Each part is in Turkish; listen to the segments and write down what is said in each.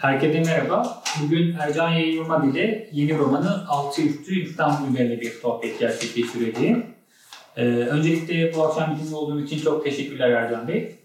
Herkese merhaba. Bugün Ercan Yayılmaz ile yeni romanı Altı Üstü İstanbul üzerine bir sohbet gerçekleştireceğim. Ee, öncelikle bu akşam bizimle olduğunuz için çok teşekkürler Ercan Bey.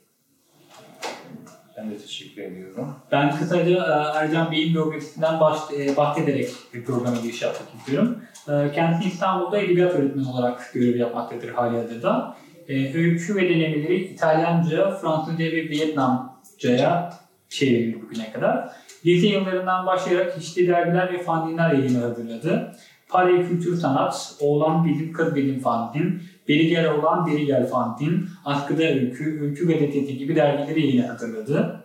Ben de teşekkür ediyorum. Ben kısaca e, Ercan Bey'in biyografisinden e, bahsederek bir programa giriş yapmak istiyorum. E, Kendisi İstanbul'da edebiyat öğretmeni olarak görev yapmaktadır hali hazırda. Öykü ve denemeleri İtalyanca, Fransızca ve Vietnamca'ya çevrildi bugüne kadar. Lise yıllarından başlayarak çeşitli dergiler ve fanzinler yayını hazırladı. Pare Kültür Sanat, Oğlan Bilim, Kız Bilim Fanzin, Beri Gel Oğlan, Beri Gel Fanzin, Askıda Öykü, Öykü Gazetesi gibi dergileri yayına hazırladı.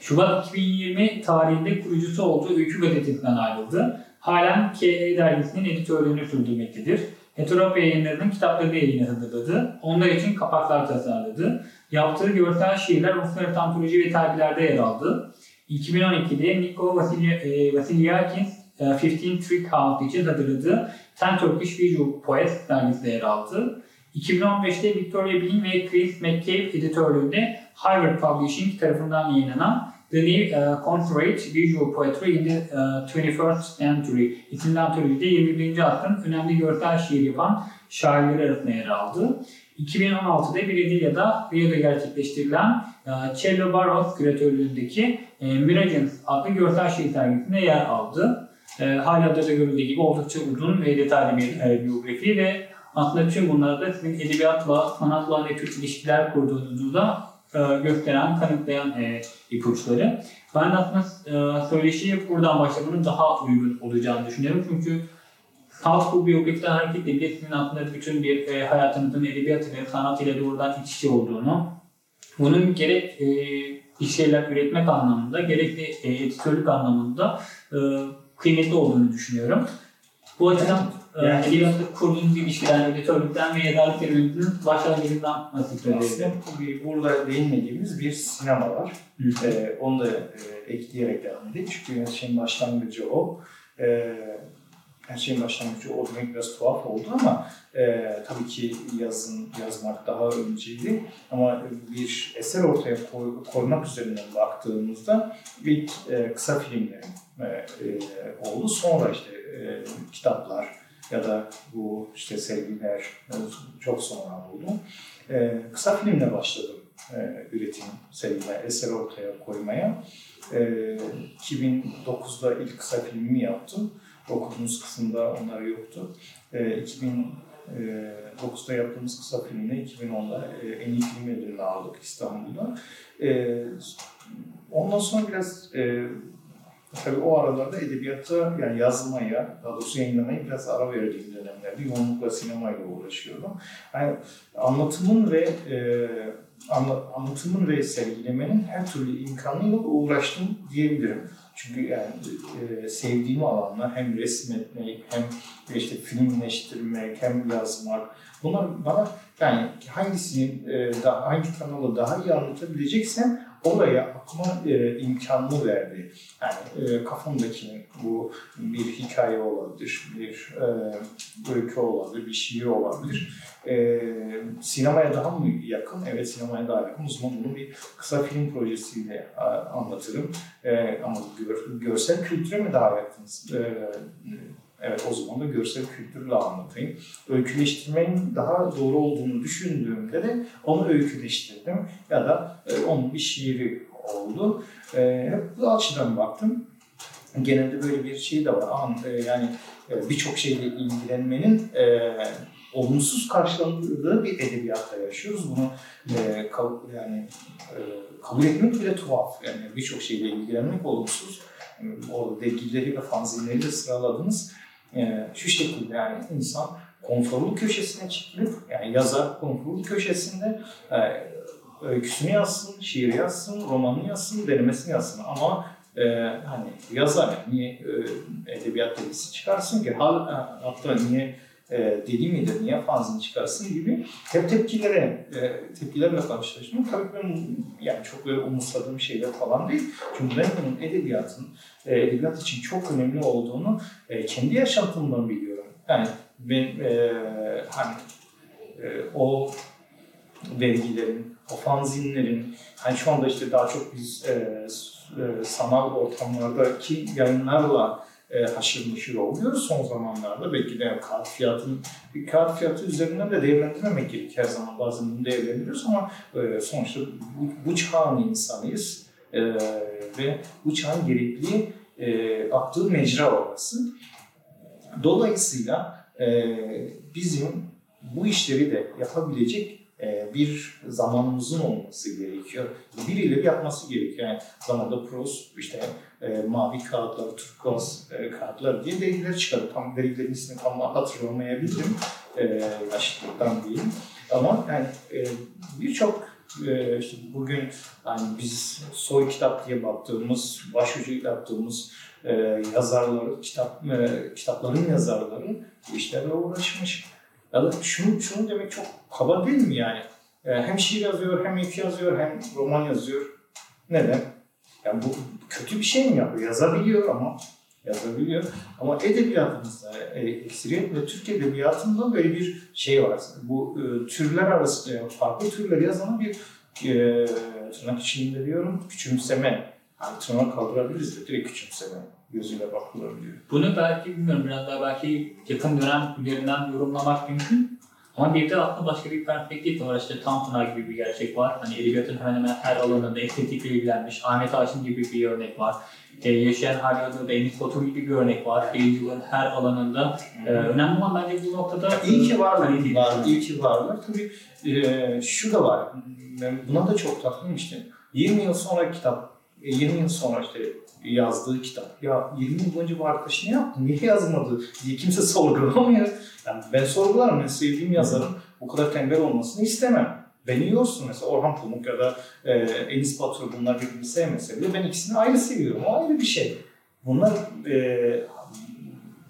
Şubat 2020 tarihinde kurucusu olduğu Öykü Gazetesi'nden ayrıldı. Halen KE dergisinin editörlüğünü sürdürmektedir. Heteropa yayınlarının kitaplarını yayına hazırladı. Onlar için kapaklar tasarladı. Yaptığı görsel şiirler uluslararası antoloji ve dergilerde yer aldı. 2012'de Niko Vasilyakis 15 Trick House için hazırladığı Ten Turkish Visual Poets dergisinde yer aldı. 2015'te Victoria Bean ve Chris McCabe editörlüğünde Harvard Publishing tarafından yayınlanan The New uh, Concentrate Visual Poetry in the uh, 21st Century isimli antolojide 21. asrın önemli görsel şiir yapan şairleri arasında yer aldı. 2016'da Brezilya'da Rio'da gerçekleştirilen uh, Cello Barros küratörlüğündeki uh, Miragins adlı görsel şiir sergisinde yer aldı. E, hala da görüldüğü gibi oldukça uzun ve detaylı bir e, biyografi ve aslında tüm bunlarda sizin edebiyatla, sanatla ne tür ilişkiler kurduğunuzu da e, gösteren, kanıtlayan e, ipuçları. Ben aslında e, söyleşiye buradan başlamanın daha uygun olacağını düşünüyorum. Çünkü salt bu biyografiden hareketle bile sizin aslında bütün bir e, hayatınızın edebiyat ile sanat ile doğrudan iç içe olduğunu, bunun gerek e, bir şeyler üretmek anlamında, gerek de e, editörlük anlamında e, kıymetli olduğunu düşünüyorum. Bu açıdan yani, e, edebiyatla kurduğunuz ilişkiden, editörlükten ve yazarlık serüveninizin başlangıcından nasıl Aslında burada değinmediğimiz bir sinema var. Ee, onu da e, ekleyerek devam edelim. Çünkü şeyin başlangıcı o. Ee, her şeyin başlangıcı o demek biraz tuhaf oldu ama e, tabii ki yazın yazmak daha önceydi. Ama bir eser ortaya koy, koymak üzerinden baktığımızda ilk e, kısa filmlerin e, e, oldu. Sonra işte e, kitaplar ya da bu işte sevgiler e, çok sonra oldu. E, kısa filmle başladım e, üretim serime, eser ortaya koymaya. E, 2009'da ilk kısa filmimi yaptım. Okuduğumuz kısımda onlar yoktu. E, 2009'da yaptığımız kısa filmle 2010'da e, en iyi film ödülünü aldık İstanbul'da. E, ondan sonra biraz e, Tabii o aralarda edebiyatta yani yazmaya, daha doğrusu yayınlamaya biraz ara verdiğim dönemlerde yoğunlukla sinemayla uğraşıyordum. Yani anlatımın ve e, anla, anlatımın ve sergilemenin her türlü imkanıyla uğraştım diyebilirim. Çünkü yani e, sevdiğim alanlar hem resmetmek, hem işte filmleştirmek, hem yazmak. Bunlar bana yani hangisini, e, daha, hangi kanalı daha iyi anlatabileceksem oraya akma e, imkanını verdi. Yani e, kafamdaki bu bir hikaye olabilir, bir e, öykü olabilir, bir şiir olabilir. E, sinemaya daha mı yakın? Evet sinemaya daha yakın. O zaman bunu bir kısa film projesiyle anlatırım. E, ama gör, görsel kültüre mi daha yakın? E, Evet o zaman da görsel kültürle anlatayım. Öyküleştirmenin daha doğru olduğunu düşündüğümde de onu öyküleştirdim. Ya da e, onun bir şiiri oldu. E, bu açıdan baktım. Genelde böyle bir şey de var. An, e, yani e, birçok şeyle ilgilenmenin e, olumsuz karşılandığı bir edebiyatta yaşıyoruz. Bunu e, kabul, yani e, kabul etmek bile tuhaf. Yani birçok şeyle ilgilenmek olumsuz. Orada dergileri ve fanzinleri de sıraladınız e, şu şekilde yani insan konforlu köşesine çekilip yani yazar konforlu köşesinde e, öyküsünü yazsın, şiir yazsın, romanını yazsın, denemesini yazsın. Ama e, hani yazar niye e, edebiyat dergisi çıkarsın ki? Hatta niye e, deli midir, niye fanzini çıkarsın gibi hep tepkilere, e, tepkilerle karşılaştım. Tabii ben yani çok böyle umursadığım şeyler falan değil. Çünkü ben bunun edebiyatın, e, edebiyat için çok önemli olduğunu e, kendi yaşantımdan biliyorum. Yani ben e, hani e, o vergilerin, o fanzinlerin, hani şu anda işte daha çok biz e, e, sanal ortamlardaki yayınlarla e, haşır neşir oluyoruz son zamanlarda. Belki de kağıt fiyatın, bir kağıt fiyatı üzerinden de değerlendirmemek gerek. Her zaman bazen bunu değerlendiriyoruz ama e, sonuçta bu, bu çağın insanıyız. E, ve bu çağın gerekli e, aktığı mecra orası. Dolayısıyla bizim bu işleri de yapabilecek bir zamanımızın olması gerekiyor. Birileri yapması gerekiyor. Yani zamanda pros, işte e, mavi kağıtlar, turkuaz e, kağıtlar diye dergiler çıkardı. Tam dergilerin ismini tam hatırlamayabilirim. E, yaşlılıktan diyeyim. Ama yani e, birçok e, işte bugün hani biz soy kitap diye baktığımız, başucu yaptığımız e, yazarları, kitap e, kitapların yazarları bu işlerle uğraşmış. Ya da şunu, şunu demek çok kaba değil mi yani? E, hem şiir yazıyor, hem öykü yazıyor, hem roman yazıyor. Neden? Yani bu kötü bir şey mi yapıyor? Yazabiliyor ama yazabiliyor. Ama edebiyatımızda e, ekseriyet ve Türk edebiyatında böyle bir şey var. Bu e, türler arası, e, farklı türler yazan bir e, tırnak içinde diyorum küçümseme. Yani tırnak kaldırabiliriz de direkt küçümseme gözüyle bakılabiliyor. Bunu belki bilmiyorum biraz daha belki yakın dönem üzerinden yorumlamak mümkün. Ama bir de aslında başka bir perspektif var. İşte Tanpınar gibi bir gerçek var. Hani edebiyatın hemen hemen her alanında estetikle ilgilenmiş. Ahmet Haşim gibi bir örnek var. Ee, yaşayan hala da Enis Batur gibi bir örnek var. Yayıncılığın her alanında. Ee, önemli olan bence bu noktada... İyi ki varlar. kaliteli var, iyi ki varlar. Tabii e, şu da var. Ben buna da çok takıldım işte. 20 yıl sonra kitap, 20 yıl sonra işte yazdığı kitap. Ya 20 yıl boyunca bu arkadaş ne yaptı, niye yazmadı diye kimse sorgulamıyor. Yani ben sorgularım, ben sevdiğim yazarın bu kadar tembel olmasını istemem. Beni yorsun mesela Orhan Pamuk ya da e, Enis Batur bunlar birbirini sevmese bile ben ikisini ayrı seviyorum. O ayrı bir şey. Bunlar e,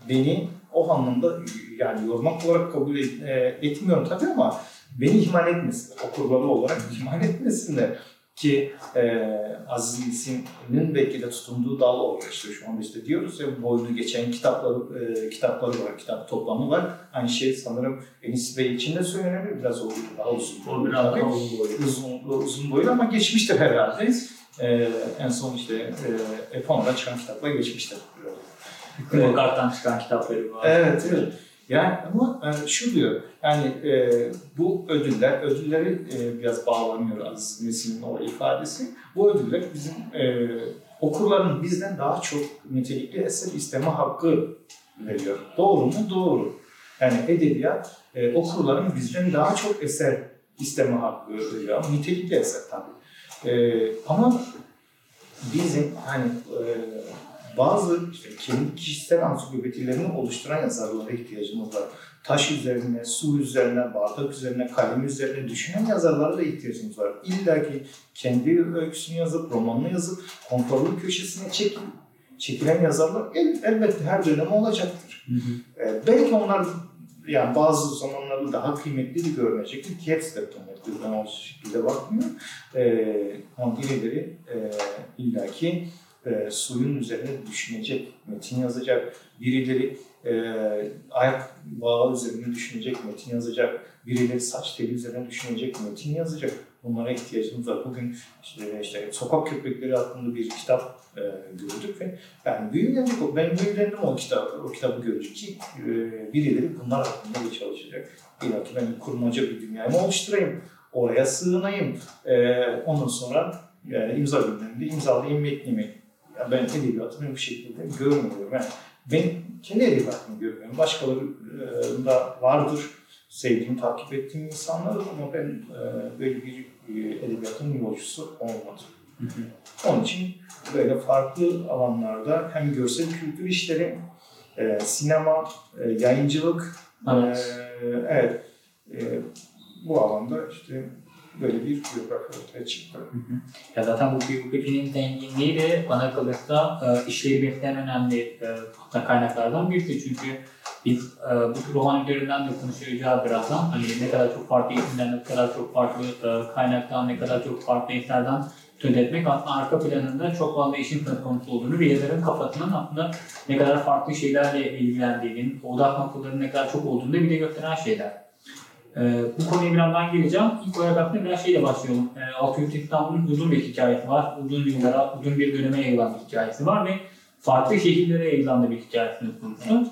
beni o anlamda yani yormak olarak kabul et- e, etmiyorum tabii ama beni ihmal etmesinler. Okurları olarak ihmal etmesinler. Ki e, Aziz Nesin'in belki de tutunduğu dal oluyor. İşte şu anda işte diyoruz ya boyunu geçen kitapları, e, kitapları var, kitap toplamı var. Aynı şey sanırım Enis Bey için de söylenebilir. Biraz o daha uzun. O biraz daha uzun boylu. Uzun, uzun boylu ama geçmiştir herhalde. E, en son işte e, Epon'da çıkan kitapla geçmiştir. Kumakart'tan çıkan kitapları var. Evet, evet. Yani ama e, şu diyor, yani e, bu ödüller, ödülleri e, biraz bağlanıyor Aziz Nesin'in o ifadesi. Bu ödüller bizim e, okurların bizden daha çok nitelikli eser isteme hakkı veriyor. Doğru mu? Doğru. Yani edebiyat e, okurların bizden daha çok eser isteme hakkı veriyor. Ama nitelikli eser tabii. E, ama bizim hani e, bazı işte kendi kişisel ansiklopedilerini oluşturan yazarlara ihtiyacımız var. Taş üzerine, su üzerine, bardak üzerine, kalem üzerine düşünen yazarlara da ihtiyacımız var. İlla ki kendi öyküsünü yazıp, romanını yazıp, konforlu köşesine çekil, çekilen yazarlar el, elbette her dönem olacaktır. Hı hı. E, belki onlar yani bazı zamanlarda daha kıymetli de görünecektir ki hepsi de kıymetli. Ben o şekilde bakmıyorum. E, ama birileri e, illaki e, suyun üzerine düşünecek, metin yazacak. Birileri e, ayak bağı üzerine düşünecek, metin yazacak. Birileri saç teli üzerine düşünecek, metin yazacak. Bunlara ihtiyacımız var. Bugün işte, işte sokak köpekleri hakkında bir kitap e, gördük ve yani büyülendik. o- Ben büyülendim o kitap, o kitabı görünce ki e, birileri bunlar hakkında da çalışacak. İlla ki ben kurmaca bir dünyamı oluşturayım. Oraya sığınayım. E, ondan sonra e, imza günlerinde imzalayayım metnimi. Ya ben edebiyatımı bu şekilde görmüyorum. Yani ben kendi edebiyatımı görmüyorum. Başkaları e, vardır. Sevdiğim, takip ettiğim insanlar ama ben e, böyle bir e, edebiyatın yolcusu olmadım. Hı hı. Onun için böyle farklı alanlarda hem görsel kültür işleri, e, sinema, e, yayıncılık, Evet. e, evet, e, bu alanda işte böyle bir biyografi ortaya çıktı. Hı hı. Ya zaten bu biyografinin zenginliği de bana kalırsa e, işleri bekleyen önemli e, kaynaklardan birisi. Çünkü biz e, bu roman üzerinden de konuşacağız birazdan. Hani ne kadar çok farklı eğitimden, ne kadar çok farklı e, kaynaktan, ne kadar çok farklı eserden söz etmek aslında arka planında çok fazla işin söz konusu olduğunu ve yazarın kafasının aslında ne kadar farklı şeylerle ilgilendiğinin, odak noktalarının ne kadar çok olduğunu da bir de gösteren şeyler. Ee, bu konuya birazdan gireceğim. İlk olarak aslında biraz şeyle başlayalım. Ee, Altıyurt İstanbul'un uzun bir hikayesi var. Uzun yıllara, uzun bir döneme yayılan bir hikayesi var ve farklı şehirlere yayılan da bir hikayesini konusu.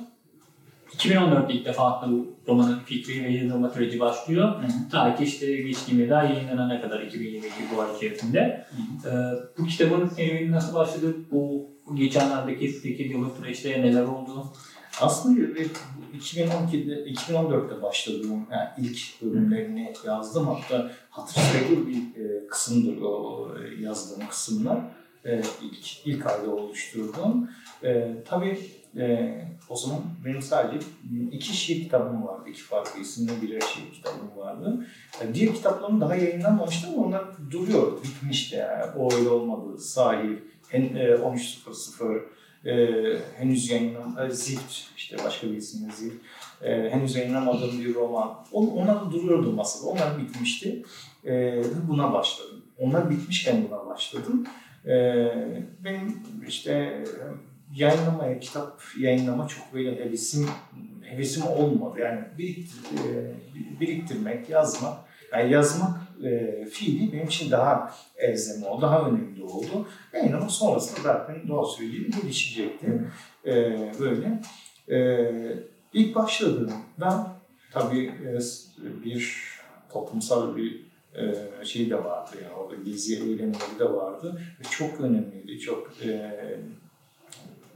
2014'te ilk defa bu romanın fikri ve yazılma süreci başlıyor. Ta ki işte geçtiğimiz ay yayınlanana kadar 2022 bu ay içerisinde. Ee, bu kitabın serüveni nasıl başladı? Bu geçenlerdeki 8 yıllık süreçte neler oldu? Aslında 2012'de, 2014'te başladığım yani ilk bölümlerini yazdım. Hatta hatır sayılır bir e, kısımdır o yazdığım kısımlar. E, ilk, ilk ayda oluşturduğum. E, tabii e, o zaman benim sadece iki şiir kitabım vardı. iki farklı isimli birer şiir kitabım vardı. E, diğer kitaplarım daha yayınlanmamıştı ama onlar duruyor. Bitmişti yani. O öyle olmadı. Sahil, en, e, 13.00 e, henüz yayınlanmadı. Zift, işte başka bir isimle Zift. E, henüz yayınlamadığım bir roman. On, onlar da duruyordu masada. Onlar bitmişti. E, buna başladım. Onlar bitmişken buna başladım. E, benim işte yayınlamaya, kitap yayınlama çok böyle hevesim, hevesim olmadı. Yani biriktir, e, biriktirmek, yazmak, yani yazmak e, fiili benim için daha elzem oldu, daha önemli oldu. Yayınlama sonrasında zaten doğa süreci gelişecekti. E, böyle. E, ilk başladığımda tabii e, bir toplumsal bir e, şey de vardı yani orada gezi eylemleri de vardı ve çok önemliydi, çok e,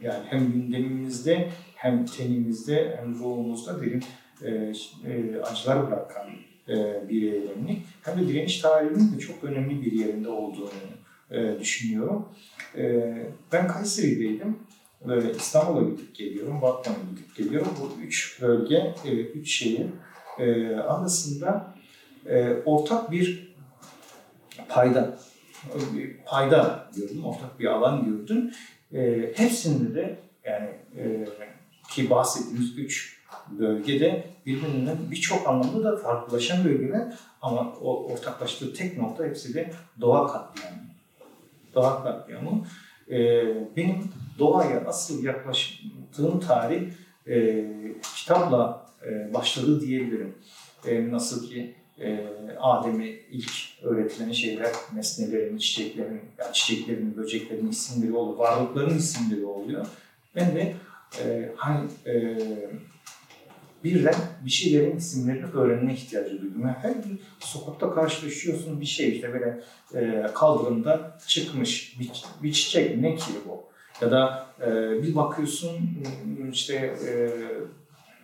yani hem gündemimizde hem tenimizde hem ruhumuzda derin e, e, acılar bırakan bir eylemlik. Hem de direniş tarihinin de çok önemli bir yerinde olduğunu e, düşünüyorum. E, ben Kayseri'deydim. İstanbul'a gidip geliyorum, Batman'a gidip geliyorum. Bu üç bölge, e, üç şehir e, arasında e, ortak bir payda, payda gördüm, ortak bir alan gördüm. E, hepsinde de yani e, ki bahsettiğimiz üç bölgede birbirinden birçok anlamda da farklılaşan bölgeler ama o ortaklaştığı tek nokta hepsi de doğa katliamı. Doğa katliamı. E, benim doğaya asıl yaklaştığım tarih e, kitapla e, başladı diyebilirim. E, nasıl ki e, Adem'e ilk öğretilen şeyler nesnelerin, çiçeklerin, yani çiçeklerin, böceklerin isimleri oluyor, varlıkların isimleri oluyor. Ben de e, hani e, birden bir şeylerin isimlerini öğrenme ihtiyacı duydum. Yani her gün sokakta karşılaşıyorsun bir şey işte böyle e, kaldırımda çıkmış bir, bir çiçek ne ki bu? Ya da e, bir bakıyorsun işte e,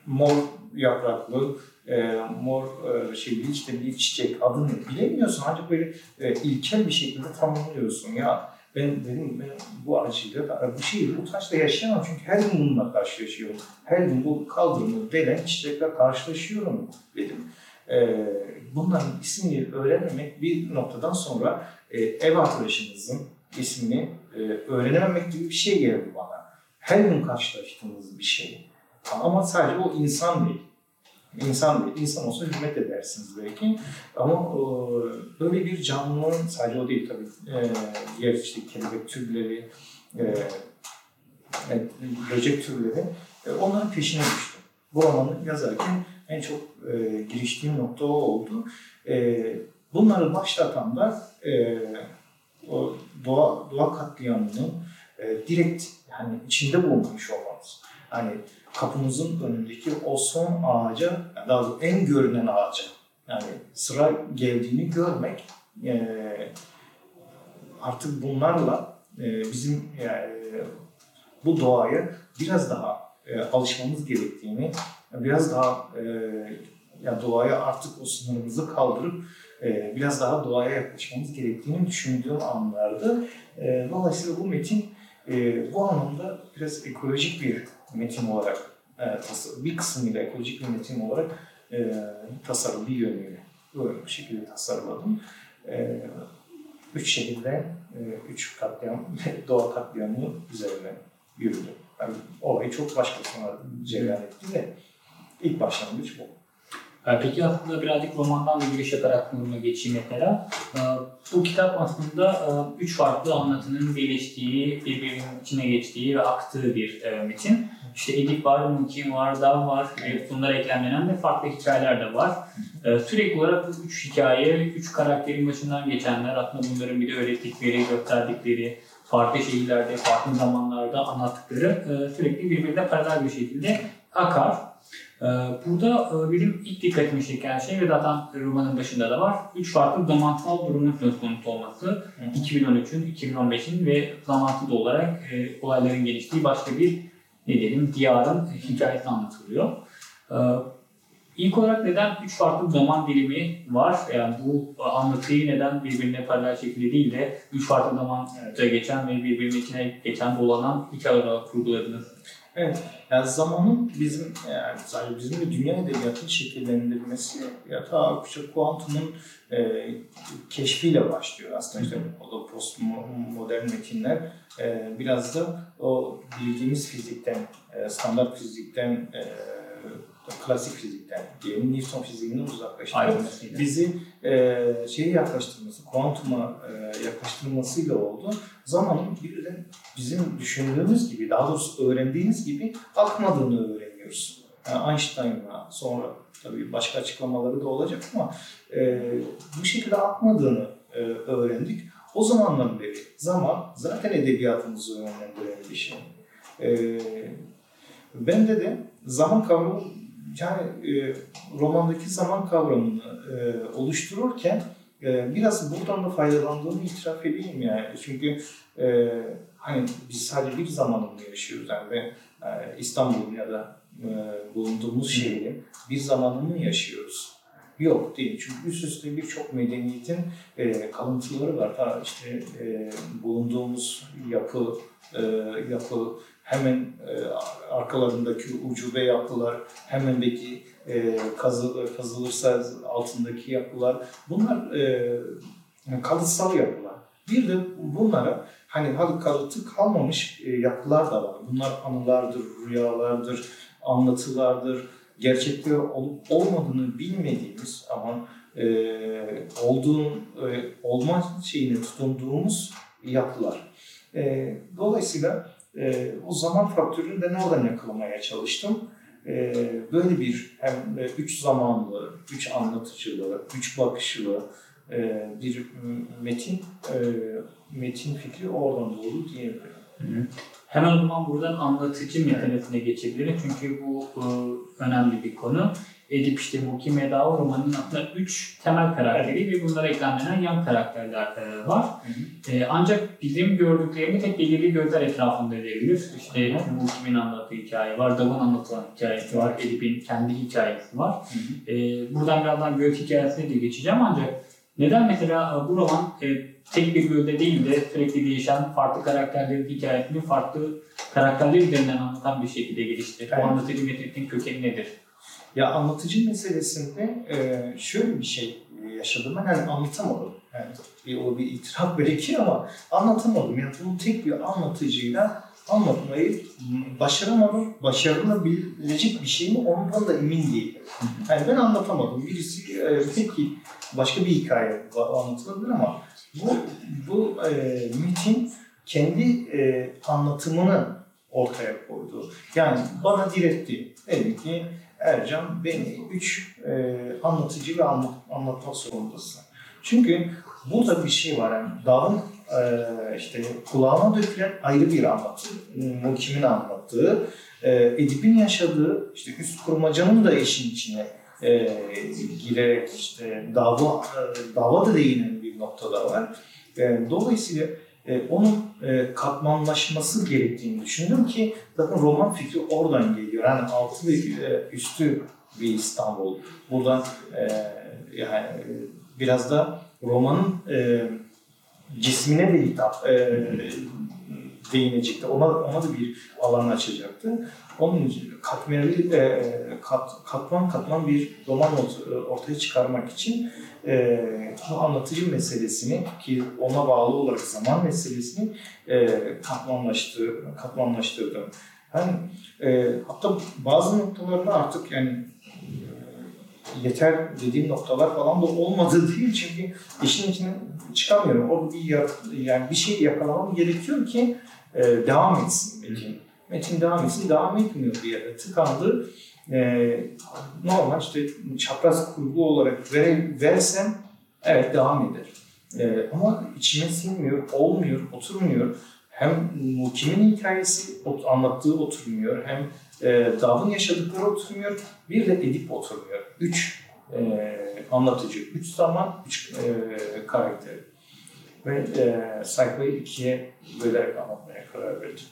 mor yapraklı, e, mor e, şeyli işte bir çiçek adını bilemiyorsun ancak böyle e, ilkel bir şekilde tanımlıyorsun ya ben dedim ben bu acıyla bu şeyi bu taşla yaşayamam çünkü her gün bununla karşılaşıyorum. Her gün bu kaldırımı delen çiçekle karşılaşıyorum dedim. Ee, bunların ismini öğrenmemek bir noktadan sonra e, ev arkadaşınızın ismini e, öğrenememek gibi bir şey geldi bana. Her gün karşılaştığımız bir şey. Ama sadece o insan değil. İnsan değil. İnsan olsa hürmet edersiniz belki. Ama e, böyle bir canlının sadece o değil tabii. E, diğer işte kelebek türleri, e, evet, böcek türleri. E, onların peşine düştüm. Bu romanı yazarken en çok e, giriştiğim nokta o oldu. E, bunları başlatan da e, o doğa, doğa katliamının e, direkt yani içinde bulunmuş olmamız. Hani kapımızın önündeki o son ağaca, daha doğrusu en görünen ağaca yani sıra geldiğini görmek e, artık bunlarla e, bizim e, bu doğaya biraz daha e, alışmamız gerektiğini, biraz daha e, ya doğaya artık o sınırımızı kaldırıp e, biraz daha doğaya yaklaşmamız gerektiğini düşündüğüm anlardı. E, dolayısıyla bu metin e, bu anlamda biraz ekolojik bir metin olarak e, bir kısmıyla ekolojik bir metin olarak e, tasarım bir yönüyle böyle bir şekilde tasarladım. E, üç şehirde e, üç katliam, doğa katliamı üzerine yürüdüm. Yani olayı çok başka sonra cereyan etti de ilk başlangıç bu. Peki aslında birazcık romandan bir giriş yaparak buna geçeyim mesela. Bu kitap aslında üç farklı anlatının birleştiği, birbirinin içine geçtiği ve aktığı bir metin. İşte Edip var, Mukim var, Dav var, bunlara eklemlenen de farklı hikayeler de var. E, sürekli olarak bu üç hikaye, üç karakterin başından geçenler, aslında bunların bir de öğrettikleri, gösterdikleri, farklı şehirlerde, farklı zamanlarda anlattıkları e, sürekli birbirine paralel bir şekilde akar. E, burada e, benim ilk dikkatimi çeken şey ve zaten romanın başında da var. Üç farklı zamansal durumun söz konusu olması. 2013'ün, 2015'in ve zamansız olarak e, olayların geliştiği başka bir ne diyelim diyarın hikayesi anlatılıyor. E, İlk olarak neden üç farklı zaman dilimi var? Yani bu anlatıyı neden birbirine paralel şekilde değil de üç farklı zamanda evet. geçen ve birbirinin içine geçen dolanan hikaye olarak kurguladınız? Evet, yani zamanın bizim yani sadece bizim de dünya edebiyatının şekillendirilmesi ya ta işte kuantumun e, keşfiyle başlıyor. Aslında işte o da postmodern metinler. E, biraz da o bildiğimiz fizikten, e, standart fizikten e, klasik fizikten diyelim Newton fiziğinden uzaklaştırıyor. Bizi e, şeye yaklaştırması, kuantuma e, yaklaştırmasıyla oldu. Zamanın birden bizim düşündüğümüz gibi, daha doğrusu öğrendiğimiz gibi akmadığını öğreniyoruz. Yani Einstein'la sonra tabii başka açıklamaları da olacak ama e, bu şekilde akmadığını e, öğrendik. O zamandan beri zaman zaten edebiyatımızı yönlendiren bir şey. E, bende de zaman kavramı yani e, romandaki zaman kavramını e, oluştururken e, biraz buradan da faydalandığımı itiraf edeyim yani. Çünkü e, hani biz sadece bir zamanını yaşıyoruz yani ve e, İstanbul'un ya da e, bulunduğumuz şehrin bir zamanını yaşıyoruz. Yok değil. Çünkü üst üste birçok medeniyetin e, kalıntıları var. Ha işte e, bulunduğumuz yapı, e, yapı hemen e, arkalarındaki ucube yapılar, hemendeki e, kazı, kazılırsa altındaki yapılar, bunlar e, kalıtsal yapılar. Bir de bunlara hani kalıtı kalmamış e, yapılar da var. Bunlar anılardır, rüyalardır, anlatılardır. Gerçekte olup olmadığını bilmediğimiz ama e, olduğun, e, olma şeyine tutunduğumuz yapılar. E, dolayısıyla e, o zaman faktörünü de oradan yakalamaya çalıştım. E, böyle bir hem üç zamanlı, üç anlatıcılı, üç bakışlı e, bir metin e, metin fikri oradan doğdu diyebilirim. Hemen o zaman buradan anlatıcı metinetine geçebiliriz. Çünkü bu e, önemli bir konu. Edip işte Mukim Dava romanının aslında üç temel karakteri evet. ve bunlara eklemlenen yan karakterler e, var. Hı hı. E, ancak bizim gördüklerimiz tek belirli gözler etrafında edilebilir. İşte Mukim'in anlattığı hikaye var, Dav'ın anlatılan hikayesi var, Edip'in kendi hikayesi var. Hı hı. E, buradan birazdan göz hikayesine de geçeceğim ancak neden mesela e, bu roman e, tek bir gölde değil de sürekli değişen farklı karakterlerin hikayesini farklı karakterler üzerinden anlatan bir şekilde gelişti? Evet. O anlatıcı metnin kökeni nedir? Ya anlatıcı meselesinde e, şöyle bir şey yaşadım ben yani anlatamadım. Yani bir, o bir itiraf gerekiyor ama anlatamadım. Yani bunu tek bir anlatıcıyla anlatmayı başaramadım. Başarılabilecek bir şey mi ondan da emin değilim. Yani ben anlatamadım. Birisi e, peki başka bir hikaye anlatılabilir ama bu bu e, metin kendi e, anlatımını ortaya koydu. Yani bana diretti. Dedi ki Ercan beni üç e, anlatıcı ve anlat, anlatmak zorundasın. Çünkü burada bir şey var. Yani dağın e, işte kulağına dökülen ayrı bir anlatı. Kimin anlattığı. E, Edip'in yaşadığı işte üst kurmacanın da işin içine e, girerek işte dava, e, dava da değinen bir noktada var. E, dolayısıyla e, onun e, katmanlaşması gerektiğini düşündüm ki zaten roman fikri oradan geliyor. Yani altı ve e, üstü bir İstanbul. Buradan e, yani biraz da romanın e, cismine de hitap e, değinecekti. Ona, ona da bir alan açacaktı. Onun için katmerli, e, kat, katman katman bir roman ortaya çıkarmak için e, bu anlatıcı meselesini ki ona bağlı olarak zaman meselesini e, katmanlaştır, katmanlaştırdım. Yani, e, hatta bazı noktalarda artık yani yeter dediğim noktalar falan da olmadı değil çünkü işin içine çıkamıyorum. O bir yani bir şey yakalamam gerekiyor ki e, devam etsin metin. Metin devam etsin, devam etmiyor bir yere tıkandı. e, normal işte çapraz kurgu olarak ver, versem evet devam eder. E, ama içime sinmiyor, olmuyor, oturmuyor. Hem Muki'nin hikayesi anlattığı oturmuyor, hem e, Dav'ın yaşadıkları oturmuyor, bir de Edip oturmuyor. Üç e, anlatıcı, üç zaman, üç e, karakter. Ve e, sayfayı ikiye bölerek anlatmaya karar verdim.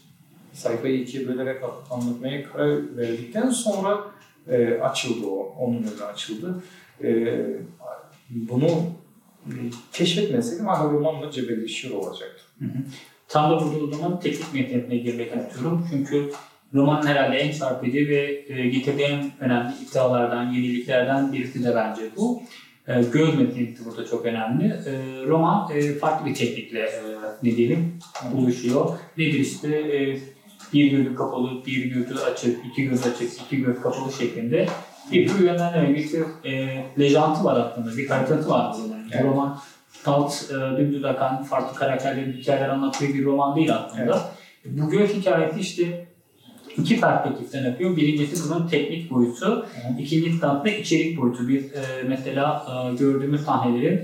Sayfayı ikiye bölerek anlatmaya karar verdikten sonra e, açıldı o, onun önü açıldı. E, bunu keşfetmeseydim hala romanla cebelleşiyor olacaktı. Hı hı. Tam da burada o zaman teknik metinine girmek istiyorum. Çünkü romanın herhalde en çarpıcı ve e, getirdiği en önemli iddialardan, yeniliklerden birisi de bence bu. E, göz metiniyeti burada çok önemli. E, roman e, farklı bir teknikle e, ne diyelim oluşuyor. Nedir işte e, bir gözü kapalı, bir gözü açık, iki göz açık, iki göz kapalı şeklinde bir tür yönlendirme, bir tür e, lejantı var aslında, bir haritası var burada. Evet. roman salt, e, dümdüz akan, farklı karakterlerin hikayeler anlattığı bir roman değil aslında. Evet. Bu göz hikayesi işte iki perspektiften yapıyor. Birincisi bunun teknik boyutu, ikincisi de içerik boyutu. Biz e, mesela e, gördüğümüz sahnelerin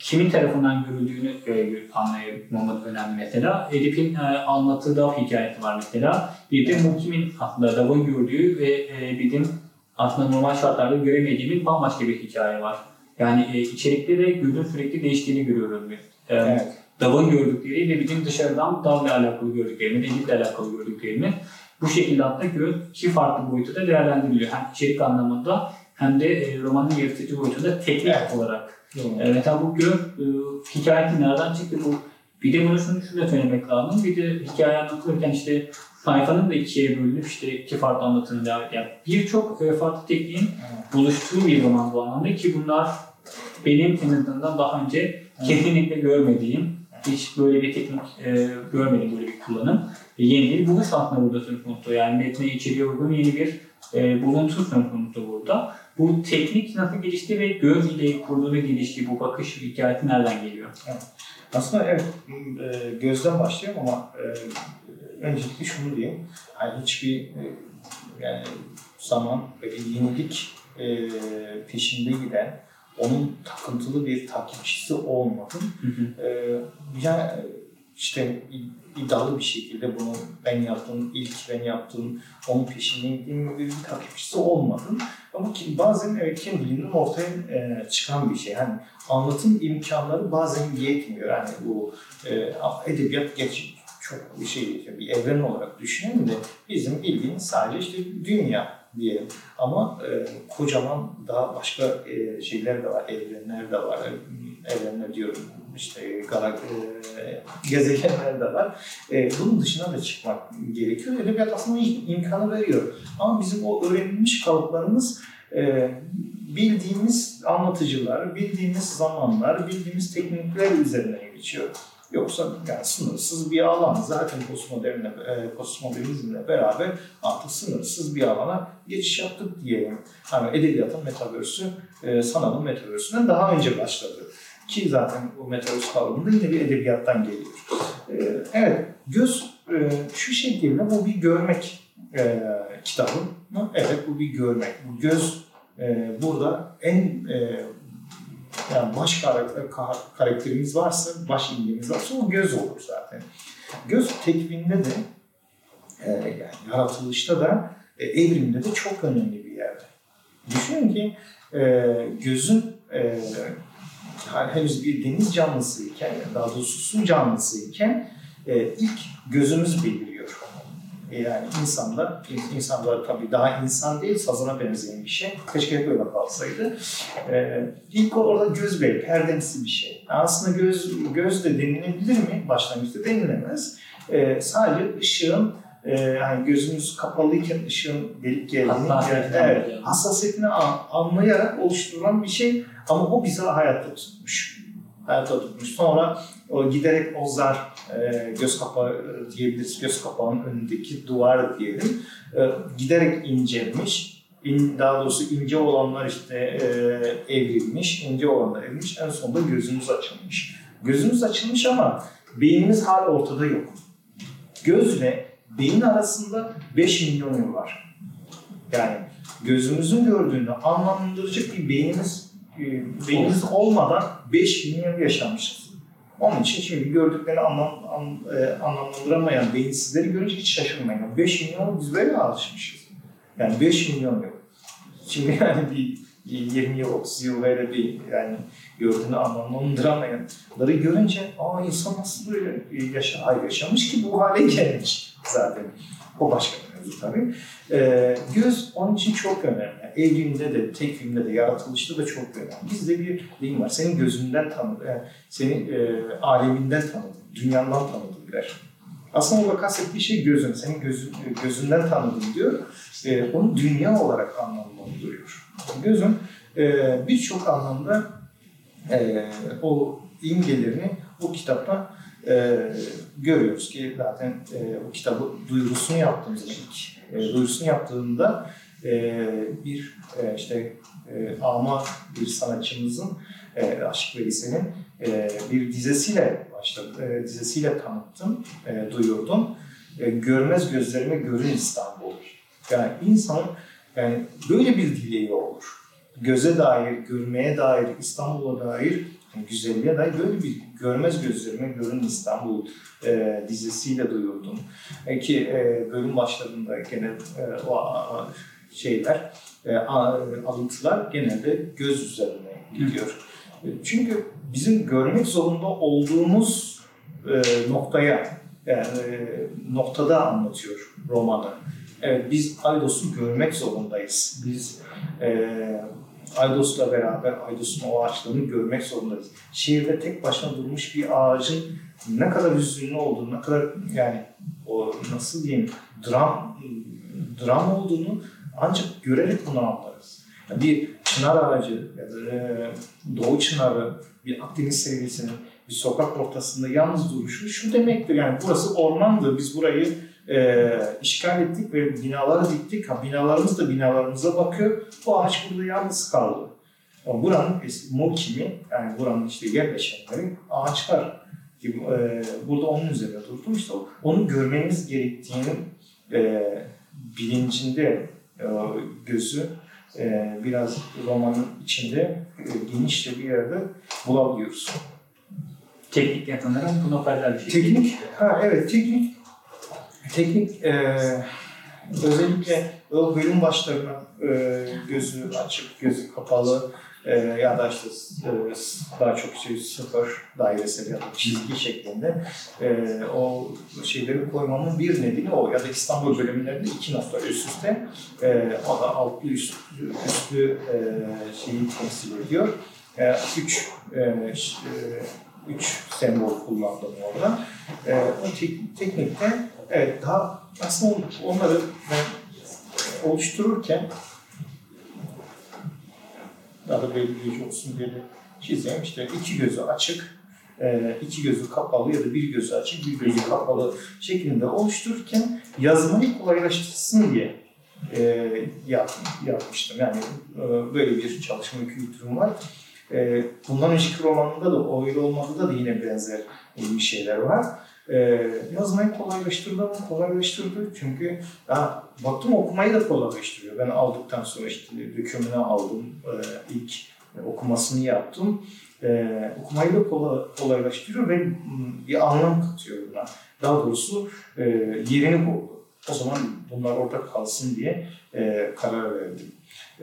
kimin tarafından görüldüğünü e, anlayamamız önemli mesela. Edip'in e, anlattığı da hikayesi var mesela. Bir de Muhkim'in aslında Dav'ın gördüğü ve e, bizim aslında normal şartlarda göremediğimiz bambaşka bir hikaye var. Yani e, içerikte de gözün sürekli değiştiğini görüyoruz biz. E, evet. Dav'ın gördükleri ve bizim dışarıdan Dav'la alakalı gördüklerimiz, Edip'le alakalı gördüklerimiz. Bu şekilde göz iki farklı boyutu da değerlendiriliyor. Hem içerik anlamında hem de e, romanın yaratıcı boyutunda teknik evet. olarak. E, mesela bu göz e, hikayesi nereden çıktı? Bu bir de bunu şunu, şunu da söylemek lazım. Bir de hikaye anlatılırken işte sayfanın da ikiye bölünüp işte iki farklı anlatının devam yani birçok e, farklı tekniğin buluştuğu bir roman bu anlamda ki bunlar benim en azından daha önce kesinlikle görmediğim, hiç böyle bir teknik e, görmedim böyle bir kullanım. Yeni bir buluş aslında burada söz konusu. Yani metne içeriye uygun yeni bir e, buluntu söz konusu burada. Bu teknik nasıl gelişti ve göz ile kurduğu ilişki, bu bakış hikayeti nereden geliyor? Evet. Aslında evet, e, gözden başlayayım ama e, öncelikle şunu diyeyim. Yani hiçbir e, yani zaman ve yenilik e, peşinde giden, onun takıntılı bir takipçisi olmadım. Hı hı. E, yani işte iddialı bir şekilde bunu ben yaptım, ilk ben yaptım, onun peşinden gittiğim bir takipçisi olmadım. Ama ki bazen evet kendiliğinden ortaya e, çıkan bir şey. Hani anlatım imkanları bazen yetmiyor. Yani bu e, edebiyat geç çok bir şey bir evren olarak düşünelim de bizim bildiğimiz sadece işte dünya diyelim. Ama e, kocaman daha başka e, şeyler de var, evrenler de var. Evrenler diyorum işte galak, e, gezegenler de var. E, bunun dışına da çıkmak gerekiyor. Edebiyat aslında imkanı veriyor. Ama bizim o öğrenilmiş kalıplarımız e, bildiğimiz anlatıcılar, bildiğimiz zamanlar, bildiğimiz teknikler üzerine geçiyor. Yoksa yani sınırsız bir alan. Zaten postmodernle, e, postmodernizmle beraber artık sınırsız bir alana geçiş yaptık diyelim. Hani edebiyatın metaverse'ü e, sanalın metaverse'ünden daha önce başladı. Ki zaten bu metaverse kavramı da yine bir edebiyattan geliyor. E, evet, göz e, şu şekilde bu bir görmek e, kitabı. Evet, bu bir görmek. Bu göz e, burada en e, yani baş karakter, karakterimiz varsa, baş imgemiz varsa o göz olur zaten. Göz tekvinde de e, yani yaratılışta da e, evrimde de çok önemli bir yerde. Düşünün ki e, gözün e, yani henüz bir deniz canlısıyken, daha doğrusu su canlısıyken e, ilk gözümüz beliriyor. Yani insanda, insanlar tabii daha insan değil, sazana benzeyen bir şey. Keşke hep öyle kalsaydı. Ee, ilk orada göz bey, perdemsi bir şey. Aslında göz, göz de denilebilir mi? Başlangıçta denilemez. Ee, sadece ışığın e, yani gözümüz kapalıyken ışığın gelip geldiğini, evet, hassasiyetini anlayarak oluşturulan bir şey. Ama o bizi hayatta tutmuş. Hayatta tutmuş. Sonra o giderek o zar, e, göz kapağı diyebiliriz, göz kapağının önündeki duvar diyelim, e, giderek incelmiş. İn, daha doğrusu ince olanlar işte e, evrilmiş, ince olanlar evrilmiş. En sonunda gözümüz açılmış. Gözümüz açılmış ama beynimiz hala ortada yok. Gözle beyin arasında 5 milyon yıl var. Yani gözümüzün gördüğünü anlamlandıracak bir beynimiz e, beynimiz olmadan 5 bin yıl yaşamışız. Onun için şimdi gördüklerini anlam, an, e, anlamlandıramayan beyinsizleri görünce hiç şaşırmayın. 5 milyon biz böyle alışmışız. Yani 5 milyon yıl. Şimdi yani bir 20 yıl, 30 yıl böyle bir yani gördüğünü anlamlandıramayanları görünce aa insan nasıl böyle yaşa, ay yaşamış ki bu hale gelmiş zaten. O başka bir mevzu tabii. Ee, göz onun için çok önemli. Evrimde de, tekvimde de, yaratılışta da çok önemli. Bizde bir deyim var. Senin gözünden tanıdım, yani senin e, aleminden tanıdım, dünyandan tanıdım der. Aslında orada kastettiği şey gözün. Senin gözün, gözünden tanıdım diyor. E, onu dünya olarak anlamlandırıyor. Gözün e, birçok anlamda e, o imgelerini o kitapta e, görüyoruz ki zaten e, o kitabı duyurusunu yaptığımızda ilk e, duyurusunu yaptığında e, bir e, işte e, ama bir sanatçımızın e, Aşık Veysel'in e, bir dizesiyle başladı. E, dizesiyle tanıttım, e, duyurdum. E, görmez gözlerime görün İstanbul. Yani insanın yani böyle bir dileği olur. Göze dair, görmeye dair, İstanbul'a dair, yani güzelliğe dair böyle bir görmez gözlerime görün İstanbul e, dizisiyle duyurdum. E, ki e, bölüm başlarında gene e, o şeyler, e, alıntılar genelde göz üzerine gidiyor. E, çünkü bizim görmek zorunda olduğumuz e, noktaya, yani, e, noktada anlatıyor romanı. Evet, biz Aydos'u görmek zorundayız. Biz e, Aydos'la beraber Aydos'un o ağaçlarını görmek zorundayız. Şehirde tek başına durmuş bir ağacın ne kadar hüzünlü olduğunu, ne kadar yani o nasıl diyeyim dram dram olduğunu ancak görerek bunu anlarız. Yani bir çınar ağacı ya da e, doğu çınarı bir Akdeniz seviyesinin bir sokak ortasında yalnız duruşu şu demektir yani burası ormandı biz burayı e, işgal ettik ve binaları diktik. Ha, binalarımız da binalarımıza bakıyor. Bu ağaç burada yalnız kaldı. Ama buranın mukimi, yani buranın işte yerleşenleri ağaçlar gibi e, burada onun üzerine durdum. İşte onu görmemiz gerektiğinin e, bilincinde gözü e, biraz romanın içinde e, geniş bir yerde bulabiliyoruz. Teknik yatanlara bu noterler bir şey. Teknik, ha evet teknik teknik e, özellikle o bölüm başlarına e, gözü açık, gözü kapalı e, ya da işte e, daha çok şey sıfır dairesel ya da çizgi şeklinde e, o şeyleri koymamın bir nedeni o. Ya da İstanbul bölümlerinde iki nokta üst üste e, o da altlı üst, üstlü e, şeyi temsil ediyor. E, üç e, üç sembol kullandım orada. E, o tek, teknikte evet, daha aslında onları ben oluştururken daha da belirleyici olsun diye de çizeyim. İşte iki gözü açık, e, iki gözü kapalı ya da bir gözü açık, bir gözü kapalı şeklinde oluştururken yazmayı kolaylaştırsın diye e, yap, yapmıştım. Yani e, böyle bir çalışma kültürüm var. Bundan önceki romanında da öyle olmadı da yine benzer bir şeyler var. E, yazmayı kolaylaştırdı mı? Kolaylaştırdı. Çünkü ya, baktım okumayı da kolaylaştırıyor. Ben aldıktan sonra işte dökümünü aldım. E, ilk okumasını yaptım. E, okumayı da kolay, kolaylaştırıyor ve bir anlam katıyor buna. Daha doğrusu e, yerini buldu. O zaman bunlar orada kalsın diye e, karar verdim.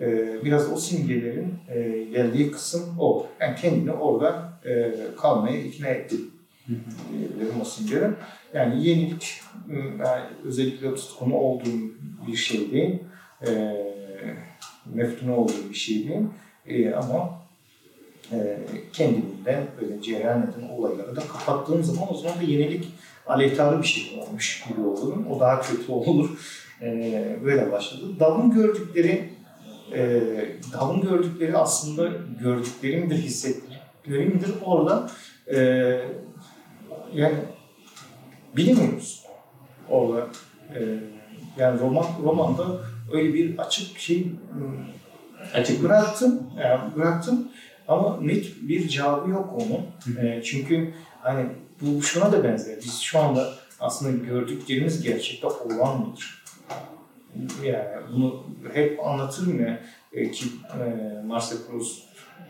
E, biraz o simgelerin e, geldiği kısım o. Yani kendini orada e, kalmaya ikna ettim diyebilirim o. Yani yenilik yani özellikle tutkunu olduğum bir şey değil. E, meftunu olduğum bir şey değil. E, ama e, kendimden böyle cereyan eden olayları da kapattığım zaman o zaman bir yenilik aleyhtarı bir şey olmuş gibi olurum. O daha kötü olur. E, böyle başladı. Dalın gördükleri e, dalın gördükleri aslında gördüklerimdir, hissettiklerimdir. Orada e, yani bilemiyoruz. Orada e, yani roman romanda öyle bir açık şey açık bıraktım. Yani bıraktım ama net bir cevabı yok onun. E, çünkü hani bu şuna da benzer. Biz şu anda aslında gördüklerimiz gerçekte olan mıdır? yani bunu hep anlatırım ya e, ki e, Marcel Proust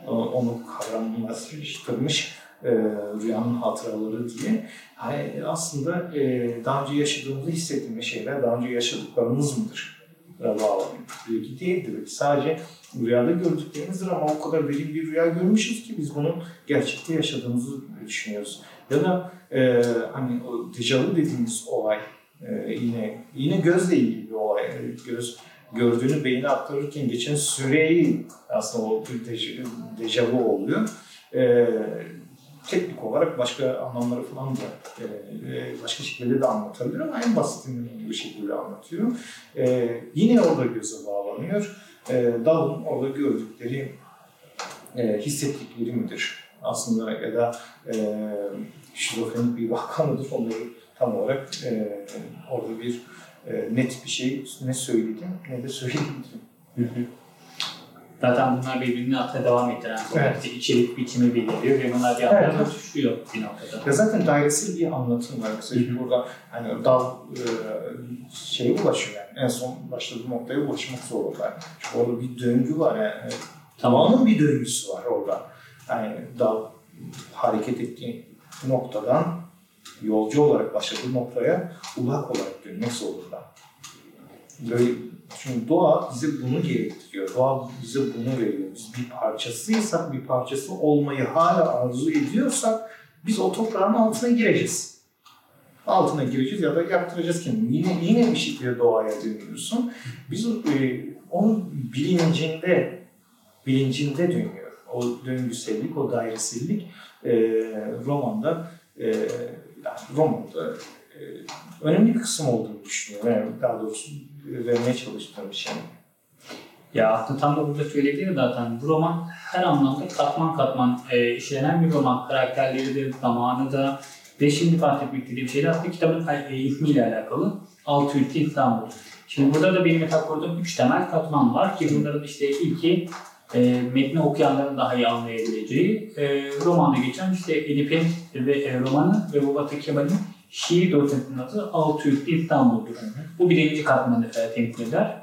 e, onu kavramlaştırmış e, rüyanın hatıraları diye. Yani aslında e, daha önce yaşadığımızı hissettiğimiz şeyler daha önce yaşadıklarımız mıdır? bağlanıyor. Belki değildir. Belki sadece rüyada gördüklerimizdir ama o kadar derin bir rüya görmüşüz ki biz bunu gerçekte yaşadığımızı düşünüyoruz. Ya da e, hani o dejavu dediğimiz olay e, yine yine gözle ilgili bir olay. E, göz gördüğünü beyine aktarırken geçen süreyi aslında o dejavu oluyor. E, teknik olarak başka anlamları falan da e, e başka şekilde de anlatabilir ama en basitinden bir şekilde anlatıyor. E, yine orada göze bağlanıyor. E, orada gördükleri, hissettikleri midir? Aslında ya da e, şizofrenik bir vaka mıdır? Onları tam olarak orada bir net bir şey ne söyledim ne de söyledim. Zaten bunlar birbirini atla devam ettiren evet. içerik biçimi belirliyor ve bunlar bir anda evet. tutuşuyor bir noktada. Ya zaten dairesel bir anlatım var. Mesela Hı-hı. burada hani dal e, şeye ulaşıyor yani en son başladığı noktaya ulaşmak zorunda. Çünkü orada bir döngü var yani. Tamamının bir döngüsü var orada. Yani dal hareket ettiği noktadan yolcu olarak başladığı noktaya ulak olarak dönmek zorunda. Böyle çünkü doğa bize bunu gerektiriyor. Doğa bize bunu veriyor. Biz bir parçasıysak, bir parçası olmayı hala arzu ediyorsak biz o toprağın altına gireceğiz. Altına gireceğiz ya da yaptıracağız kendini. Yine, yine bir şekilde doğaya dönüyorsun. Biz e, onun bilincinde, bilincinde dönüyor. O döngüsellik, o dairesellik e, romanda e, yani romanda e, önemli bir kısım olduğunu düşünüyorum. Yani daha doğrusu vermeye çalıştığım bir şey. Ya aslında tam da burada söyleyebilirim zaten. Bu roman her anlamda katman katman e, işlenen bir roman. Karakterleri de, zamanı da ve şimdi bahsetmek istediğim şeyler aslında kitabın e, ismiyle alakalı. Altı Ülke İstanbul. Şimdi burada da benim kurduğum üç temel katman var ki bunların işte ilki e, metni okuyanların daha iyi anlayabileceği e, romanda geçen işte Edip'in ve e, romanı ve Mubatı Kemal'in şiir dosyasının adı Altıyüklü İstanbul'dur. Bu birinci katmanı e, temsil eder.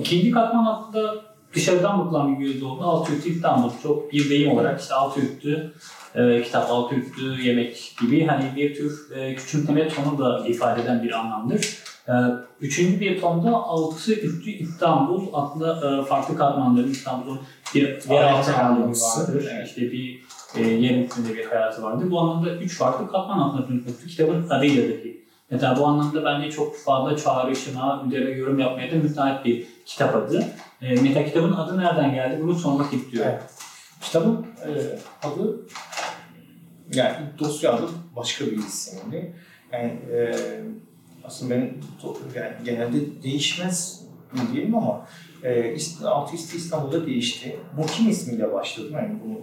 İkinci katman aslında dışarıdan bakılan bir gözle oldu. Altıyüklü İstanbul çok bir deyim olarak işte altıyüklü e, kitap, altıyüklü yemek gibi hani bir tür e, küçümseme tonu da ifade eden bir anlamdır. E, üçüncü bir tonda altısı üstü İstanbul adlı e, farklı katmanların İstanbul'un bir yeraltı vardır. Evet. İşte bir e, yer üstünde bir hayatı vardır. Bu anlamda üç farklı katman altında tutmuştu kitabın adıyla dahi. Mesela bu anlamda bence çok fazla çağrışıma, üzerine yorum yapmaya da müsait bir kitap adı. E, Meta kitabın adı nereden geldi? Bunu sormak istiyorum. Evet. Kitabın e, adı yani dosya adı başka bir isimdi. Yani e, aslında ben yani genelde değişmez mi diyelim ama e, Altı İstanbul'da değişti. Mukim ismiyle başladım yani bunu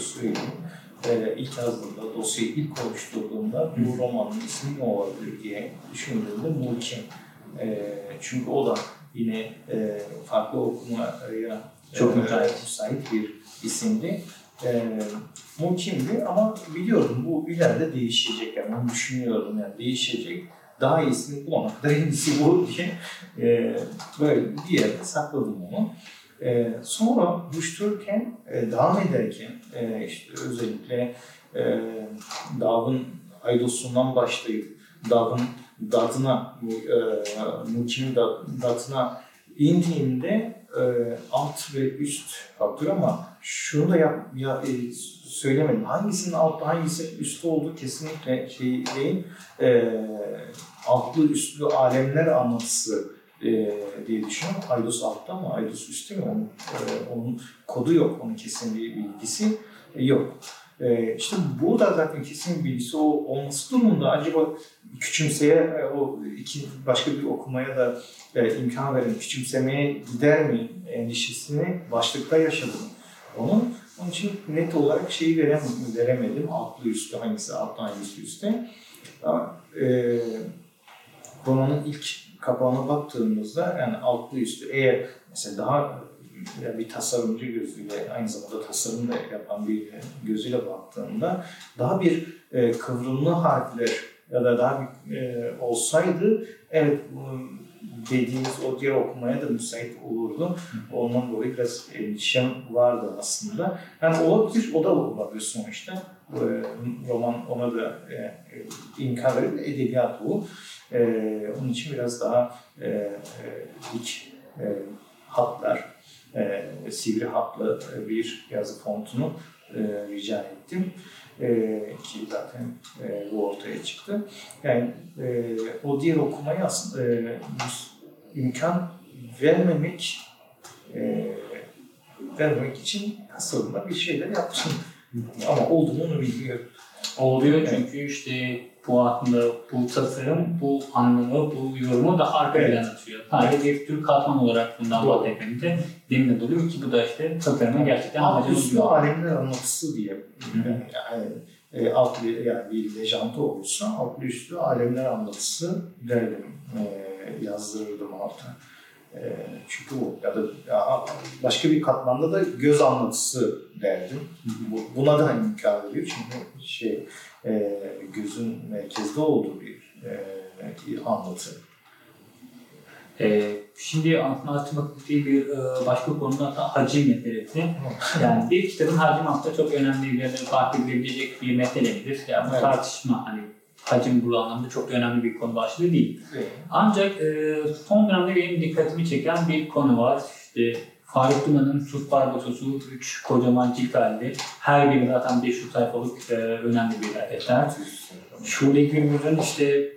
söyleyeyim. E, ilk yazdığımda, dosyayı ilk oluşturduğumda bu romanın ismi ne olabilir diye düşündüğümde Mukim. E, çünkü o da yine e, farklı okumaya çok e, müsait bir isimdi. E, Mukim'di ama biliyordum bu ileride değişecek yani onu düşünüyordum yani değişecek daha iyisini bulana kadar en iyisi bu diye e, böyle bir yerde sakladım onu. E, sonra oluştururken, e, devam ederken e, işte özellikle e, Dav'ın Aydos'undan başlayıp Dav'ın dadına, e, Muki'nin dadına indiğimde e, alt ve üst faktör ama şunu da yap, ya, e, söylemedim. Hangisinin altta hangisi üstte olduğu kesinlikle şey değil. E, altlı üstlü alemler anlatısı e, diye düşünüyorum. Aydos altta ama Aydos üstte mi? Onun, e, onun kodu yok. Onun kesin bir bilgisi yok. E, işte bu da zaten kesin bilgisi o olması durumunda acaba küçümseye e, o iki başka bir okumaya da e, imkan veren küçümsemeye gider mi endişesini başlıkta yaşadım. Onun onun için net olarak şeyi veremedim, veremedim. Altlı üstlü hangisi altta hangisi üstte. Ama, e, romanın ilk kapağına baktığımızda yani altlı üstü eğer mesela daha yani bir tasarımcı gözüyle aynı zamanda tasarım da yapan bir gözüyle baktığımda daha bir e, kıvrımlı harfler ya da daha bir, e, olsaydı evet dediğimiz o diğer okumaya da müsait olurdu. Ondan dolayı biraz endişem vardı aslında. Yani olabilir, o da olabilir sonuçta. E, roman ona da e, e, imkan verir, edebiyat bu. E, onun için biraz daha e, e, dik e, hatlar, e, sivri hatlı bir yazı fontunu e, rica ettim. E, ki zaten e, bu ortaya çıktı. Yani e, o diğer okumayı aslında e, imkan vermemek e, vermemek için aslında bir şeyler yaptım. Ama oldu mu onu bilmiyorum. Oluyor çünkü işte bu aslında bu tasarım, bu anlamı, bu yorumu daha arka Evet. plana atıyor. Sadece bir tür katman olarak bundan Doğru. bahsetmemde demin de oluyor ki bu da işte tasarıma gerçekten Alt amacını üstü alemler anlatısı diye yani, e, altlı yani bir lejantı olursa altlı üstü alemler anlatısı derdim e, yazdırırdım alta. E, çünkü bu ya da ya, başka bir katmanda da göz anlatısı derdim. Bu, buna da imkan veriyor çünkü şey e, gözün merkezde olduğu bir e, anlatı. Ee, şimdi açmak istediği bir e, başka konu da hacim meselesi. Yani bir kitabın hacim aslında çok önemli bir yerde fark edilebilecek bir mesele midir? Yani bu Evet. tartışma hani hacim bu anlamda çok önemli bir konu başlığı değil. Evet. Ancak e, son dönemde benim dikkatimi çeken bir konu var. İşte Faruk Duman'ın Sus Barbaçosu 3 kocaman cilt halinde. Her biri zaten 500 sayfalık e, önemli bir eser. Şule Gürbüz'ün işte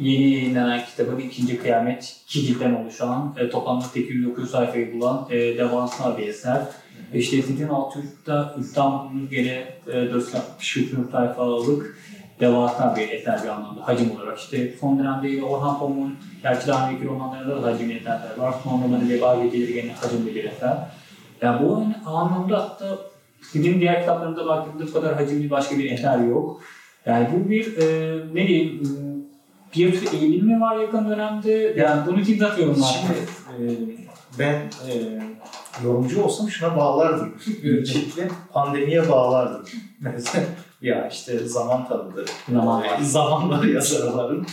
yeni yayınlanan kitabın ikinci Kıyamet iki ciltten oluşan e, toplamda 809 sayfayı bulan e, devasa bir eser. E, İşte Sidin Altürk'ta İstanbul'un gene e, 463 sayfalık devasa bir eser bir anlamda hacim olarak. İşte son dönemde Orhan Pamuk'un daha önceki romanlarında da hacimli eserler var. Son romanı Veba Geceleri gene hacimli bir eser. Yani bu anlamda hatta Sidin diğer kitaplarında baktığımda bu kadar hacimli başka bir eser yok. Yani bu bir e, ne diyeyim bir tür eğilim mi var yakın dönemde? Yani bunu kim yorumlar? Şimdi e, ben e, yorumcu olsam şuna bağlardım. Öncelikle pandemiye bağlardım. Mesela ya işte zaman tanıdı. Zaman var. E, zamanlar yazarların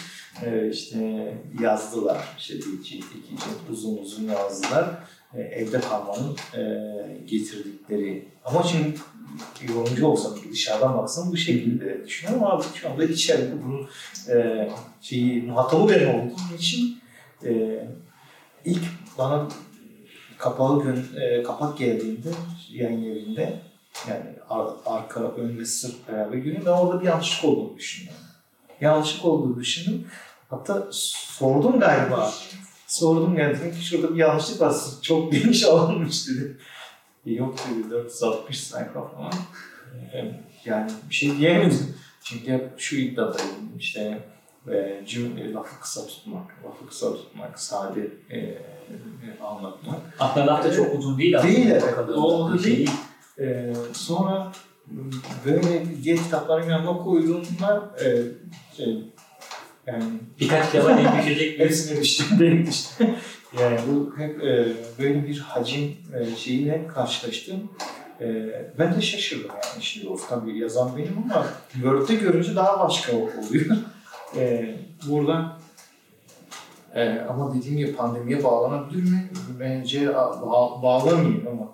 e, işte yazdılar. İşte bir cilt, iki cilt uzun uzun yazdılar. E, evde kalmanın e, getirdikleri. Ama şimdi yorumcu olsam dışarıdan baksam bu şekilde düşünüyorum ama şu anda içeride bunun e, şeyi, muhatabı ben olduğum için e, ilk bana kapalı gün, e, kapak geldiğinde yayın evinde yani ar- arka, ön ve sırt beraber görüyorum. Ben orada bir yanlışlık olduğunu düşündüm. Yanlışlık olduğunu düşündüm. Hatta sordum galiba. Sordum yani dedim ki şurada bir yanlışlık var. Çok geniş alınmış dedi. E, Yok dedi 460 sayfa falan. E, Yani bir şey diyemedim. Çünkü hep şu iddiadayım işte e, cümle, lafı kısa tutmak, lafı kısa tutmak, sade e, e, anlatmak. Aslında laf da çok uzun değil aslında. Değil, evet. O şey Ee, sonra böyle diğer kitapların yanına koyduğumda e, şey, yani Birkaç kitaba denk düşecek hepsine düştüm denk yani bu hep e, böyle bir hacim e, şeyiyle karşılaştım. E, ben de şaşırdım yani şimdi o tabii yazan benim ama Word'de görünce daha başka oluyor. E, burada e, ama dediğim gibi pandemiye bağlanabilir mi? Bence ba- bağlamayayım ama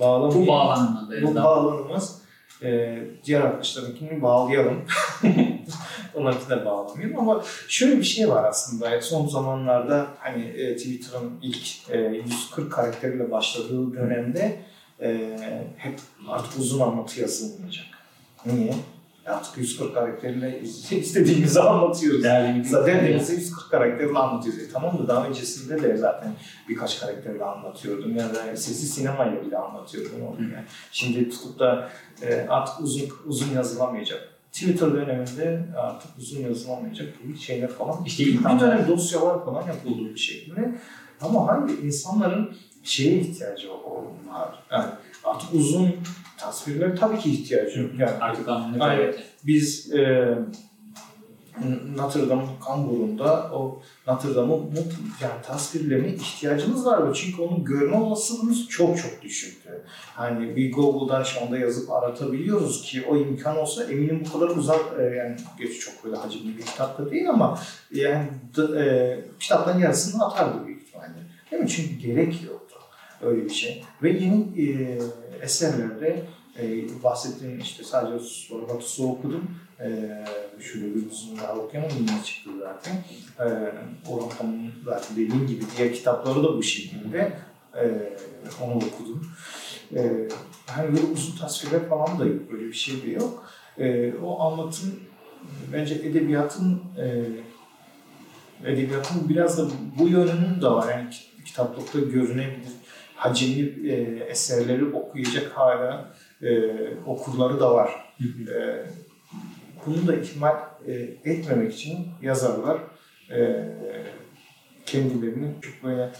bağlamayayım. bu bağlanmadı. Bu bağlanmaz. Ee, diğer arkadaşlarınkini bağlayalım. Onlarınki de bağlamayalım ama şöyle bir şey var aslında. Son zamanlarda hani e, Twitter'ın ilk e, 140 karakteriyle başladığı dönemde e, hep artık uzun anlatı yazılmayacak. Niye? Artık 140 karakterle istediğimizi anlatıyoruz. Bir Zaten denize 140 karakterle anlatıyoruz. E, tamam da daha öncesinde de zaten birkaç karakterle anlatıyordum. Ya da sesi sinemayla bile anlatıyordum. onu Yani. Şimdi tutup da e, artık uzun uzun yazılamayacak. Twitter döneminde artık uzun yazılamayacak gibi şeyler falan. İşte bir insanlar- dönem dosyalar falan yapıldı bir şekilde. Ama hangi insanların şeye ihtiyacı var. Yani artık uzun tasvirler tabii ki ihtiyacı yok. Yani Artık evet. biz e, Notre Dame'ın kamburunda o Notre Dame'ın yani tasvirlerine ihtiyacımız vardı. Çünkü onu görme olasılığımız çok çok düşüktü. Hani bir Google'dan şu anda yazıp aratabiliyoruz ki o imkan olsa eminim bu kadar uzak e, yani geç çok böyle hacimli bir kitap da değil ama yani e, kitaptan yarısını atardı büyük ihtimalle. Değil mi? Çünkü gerek yoktu öyle bir şey. Ve yeni e, eserlerde e, bahsettiğim işte sadece Batus'u okudum. E, şöyle daha okuyamadım yine çıktı zaten. E, Orhan Pamuk'un zaten dediğim gibi diğer kitapları da bu şekilde. E, onu okudum. E, hani böyle uzun tasvirler falan da yok. Böyle bir şey de yok. E, o anlatım bence edebiyatın e, edebiyatın biraz da bu yönünün de var. Yani kitaplıkta görünebilir hacimli e, eserleri okuyacak hala e, okurları da var. E, bunu da ihmal e, etmemek için yazarlar e, kendilerini çok böyle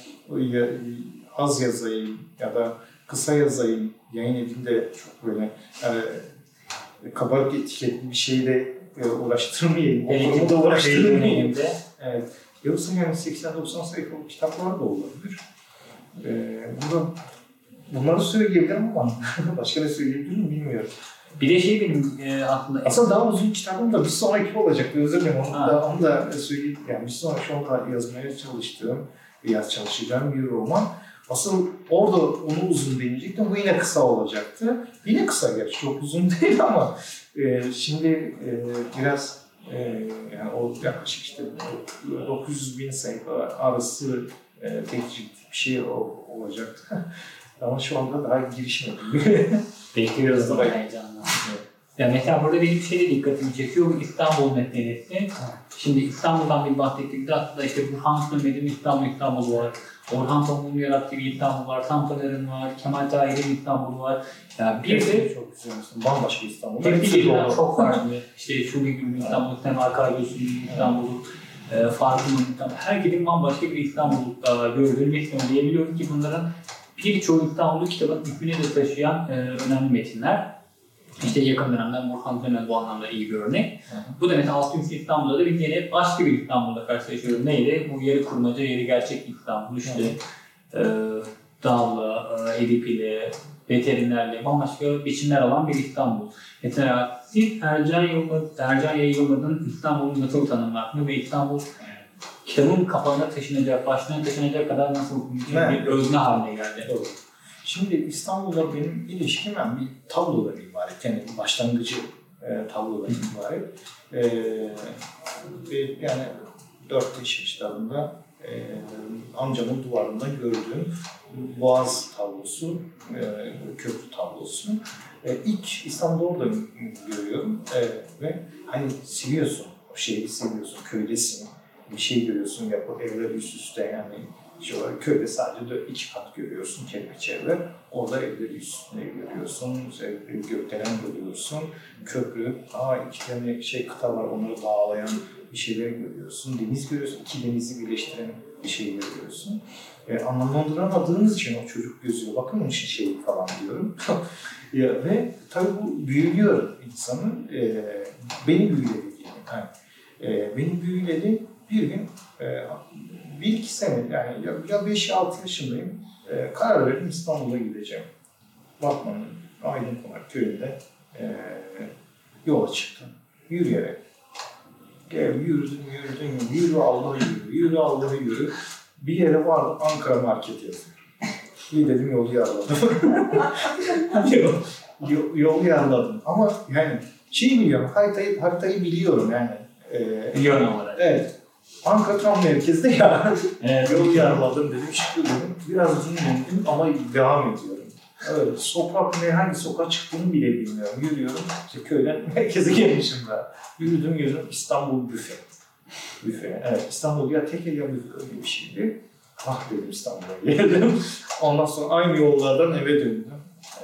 az yazayım ya da kısa yazayım yayın evinde çok böyle e, kabarık etiketli bir şeyle e, uğraştırmayayım. Da uğraştırmayayım. Evet. Yoksa yani 80-90 sayfalık kitaplar da olabilir. Ee, burada bunları söyleyebilirim ama başka ne söyleyebilirim bilmiyorum. Bir de şey benim e, aklımda... Aslında daha uzun kitabım da bir sonraki olacak. Özür dilerim. Onu da, onu da söyleyeyim. Yani bir sonraki şu anda yazmaya çalıştığım, yaz çalışacağım bir roman. Asıl orada onu uzun deneyecektim. Bu yine kısa olacaktı. Yine kısa gerçi. Çok uzun değil ama e, şimdi e, biraz e, yani o yaklaşık işte 900 bin sayfa arası e, tek ciltli bir şey olacaktı. Ama şu anda daha girişmedim. Bekliyoruz da heyecanla. Ya mesela burada benim şey de dikkatimi çekiyor. Bu İstanbul medeniyeti. Şimdi İstanbul'dan bir bahsettik aslında işte Burhan Sönmez'in İstanbul İstanbul var. Orhan Pamuk'un yarattığı bir İstanbul var. Tanpınar'ın var. Kemal Tahir'in İstanbul var. Ya bir de çok güzel. Bambaşka İstanbul. Birbirinden çok farklı. İşte şu bir İstanbul, Temel Kaygısu'nun İstanbul'u, e, Fatih'in İstanbul. Herkesin bambaşka bir İstanbul e, gördüğünü ve diyebiliyorum ki bunların birçoğu İstanbul'u kitabın hükmüne de taşıyan e, önemli metinler. İşte yakın dönemde Burhan Sönmez bu anlamda iyi bir örnek. Hı. Bu da mesela 600 İstanbul'da da bir yine başka bir İstanbul'da karşılaşıyorum. Neydi? Bu yeri kurmaca, yeri gerçek İstanbul. İşte e, Dağlı, e, Edipili, veterinerli, bambaşka biçimler alan bir İstanbul. Mesela siz Ercan, Yılmaz, Ercan Yılmaz'ın İstanbul'un nasıl tanımlar ve İstanbul kitabın kafana taşınacak, başına taşınacak kadar nasıl bir özne haline geldi. Doğru. Şimdi İstanbul'da benim ilişkim yani bir tablodan ibaret. Yani başlangıcı e, tablodan ibaret. E, yani 4 yaşlarında e, amcamın duvarında gördüğüm Boğaz tablosu, e, köprü tablosu. E, ilk İstanbul'da orada görüyorum e, ve hani seviyorsun, o şeyi seviyorsun, köydesin, bir şey görüyorsun, yapı evler üst üste yani şey olarak köyde sadece iki kat görüyorsun kerpiç evler. Orada evleri üstüne görüyorsun, işte gökdelen görüyorsun, köprü, aa iki tane şey kıta var onları bağlayan bir şeyler görüyorsun, deniz görüyorsun, iki denizi birleştiren bir şey görüyorsun. E, anlamlandıramadığınız için o çocuk gözüyle bakın onun için şey falan diyorum. ya, ve tabii bu büyülüyor insanı. E, beni büyüledi diyelim. Yani, e, beni büyüledi bir gün e, bir iki sene yani ya, ya 5-6 yaşındayım e, karar verdim İstanbul'a gideceğim. Batman'ın Aydın Konak köyünde e, yola çıktım. Yürüyerek. Gel yürüdüm yürüdüm yürü Allah yürü yürü Allah yürü. Bir yere vardım Ankara market yazıyor. İyi dedim yolu yarladım. yol, yolu yarladım ama yani şey biliyorum haritayı, haritayı biliyorum yani. E, Yön olarak. Evet. Tam merkezde ya. Evet. Yol yarladım dedim, dedim. Biraz dinlendim ama devam ediyorum. Evet, sokak ne, hangi sokağa çıktığını bile bilmiyorum. Yürüyorum, işte köyden merkeze gelmişim daha. Yürüdüm yürüdüm, İstanbul büfe. Büfe, evet. İstanbul ya tek ya büfe öyle bir şeydi. Ah dedim İstanbul'a geldim. Ondan sonra aynı yollardan eve döndüm.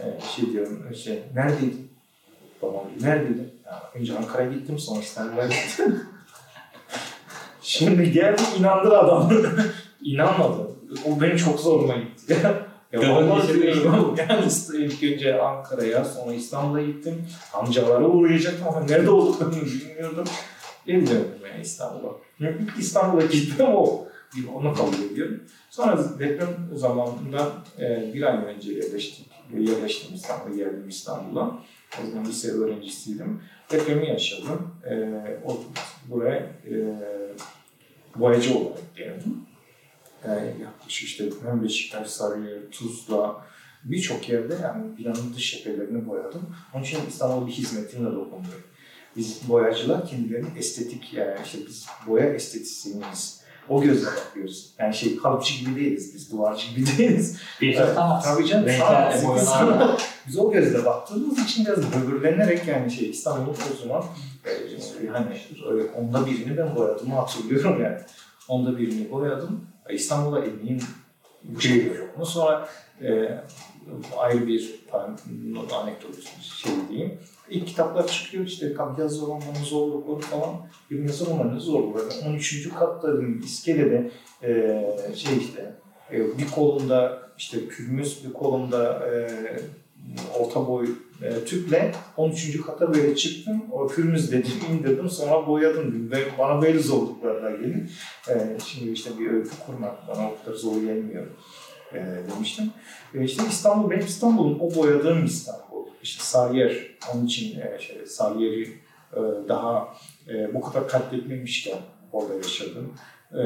Ee, şey diyorum, şey, neredeydin? Babam neredeydin? Ya, önce Ankara'ya gittim, sonra İstanbul'a gittim. Şimdi geldi inandır adam. İnanmadı. O benim çok zoruma gitti. ya vallahi diyorum. Yani ilk önce Ankara'ya sonra İstanbul'a gittim. Amcalara uğrayacaktım ama nerede olduklarını bilmiyordum. Döndüm yani İstanbul'a. İstanbul'a gittim o. Onu kabul ediyorum. Sonra deprem zamanında e, bir ay önce yerleştik. Yerleştim İstanbul'a, geldim İstanbul'a. O zaman lise öğrencisiydim. Depremi yaşadım. E, o, buraya e, boyacı olarak geldim. E, yaklaşık işte hem Beşiktaş, Sarıyer, Tuzla, birçok yerde yani binanın dış cephelerini boyadım. Onun için İstanbul'a bir hizmetimle dokundum. Biz boyacılar kendilerinin estetik yani işte biz boya estetisyeniyiz. O gözle bakıyoruz. Yani şey kalıpçı gibi değiliz biz, duvarcı gibi değiliz. Bir Evet, tamam. Tabii canım. Renklerle boyalarla. Biz o gözle baktığımız için biraz böbürlenerek yani şey İstanbul'un o zaman e, hani öyle onda birini ben boyadığımı hatırlıyorum yani. Onda birini boyadım. E, İstanbul'da emeğim yok. Ondan sonra e, ayrı bir anekdot şey diyeyim. İlk kitaplar çıkıyor işte yaz romanının zorlukları falan. Bir yazı romanının zorlukları. 13. katta iskelede e, şey işte e, bir kolunda işte pürmüz, bir kolunda e, orta boy e, tüple 13. kata böyle çıktım. O pürmüz dedim, indirdim sonra boyadım dedim. Ve bana böyle zorluklarla gelin. E, şimdi işte bir öykü kurmak bana o kadar zor gelmiyor e, demiştim. E, işte İstanbul, benim İstanbul'un o boyadığım İstanbul. İşte Sarıyer, onun için e, şey, Sarıyer'i e, daha e, bu kadar katletmemişken orada yaşadım. E,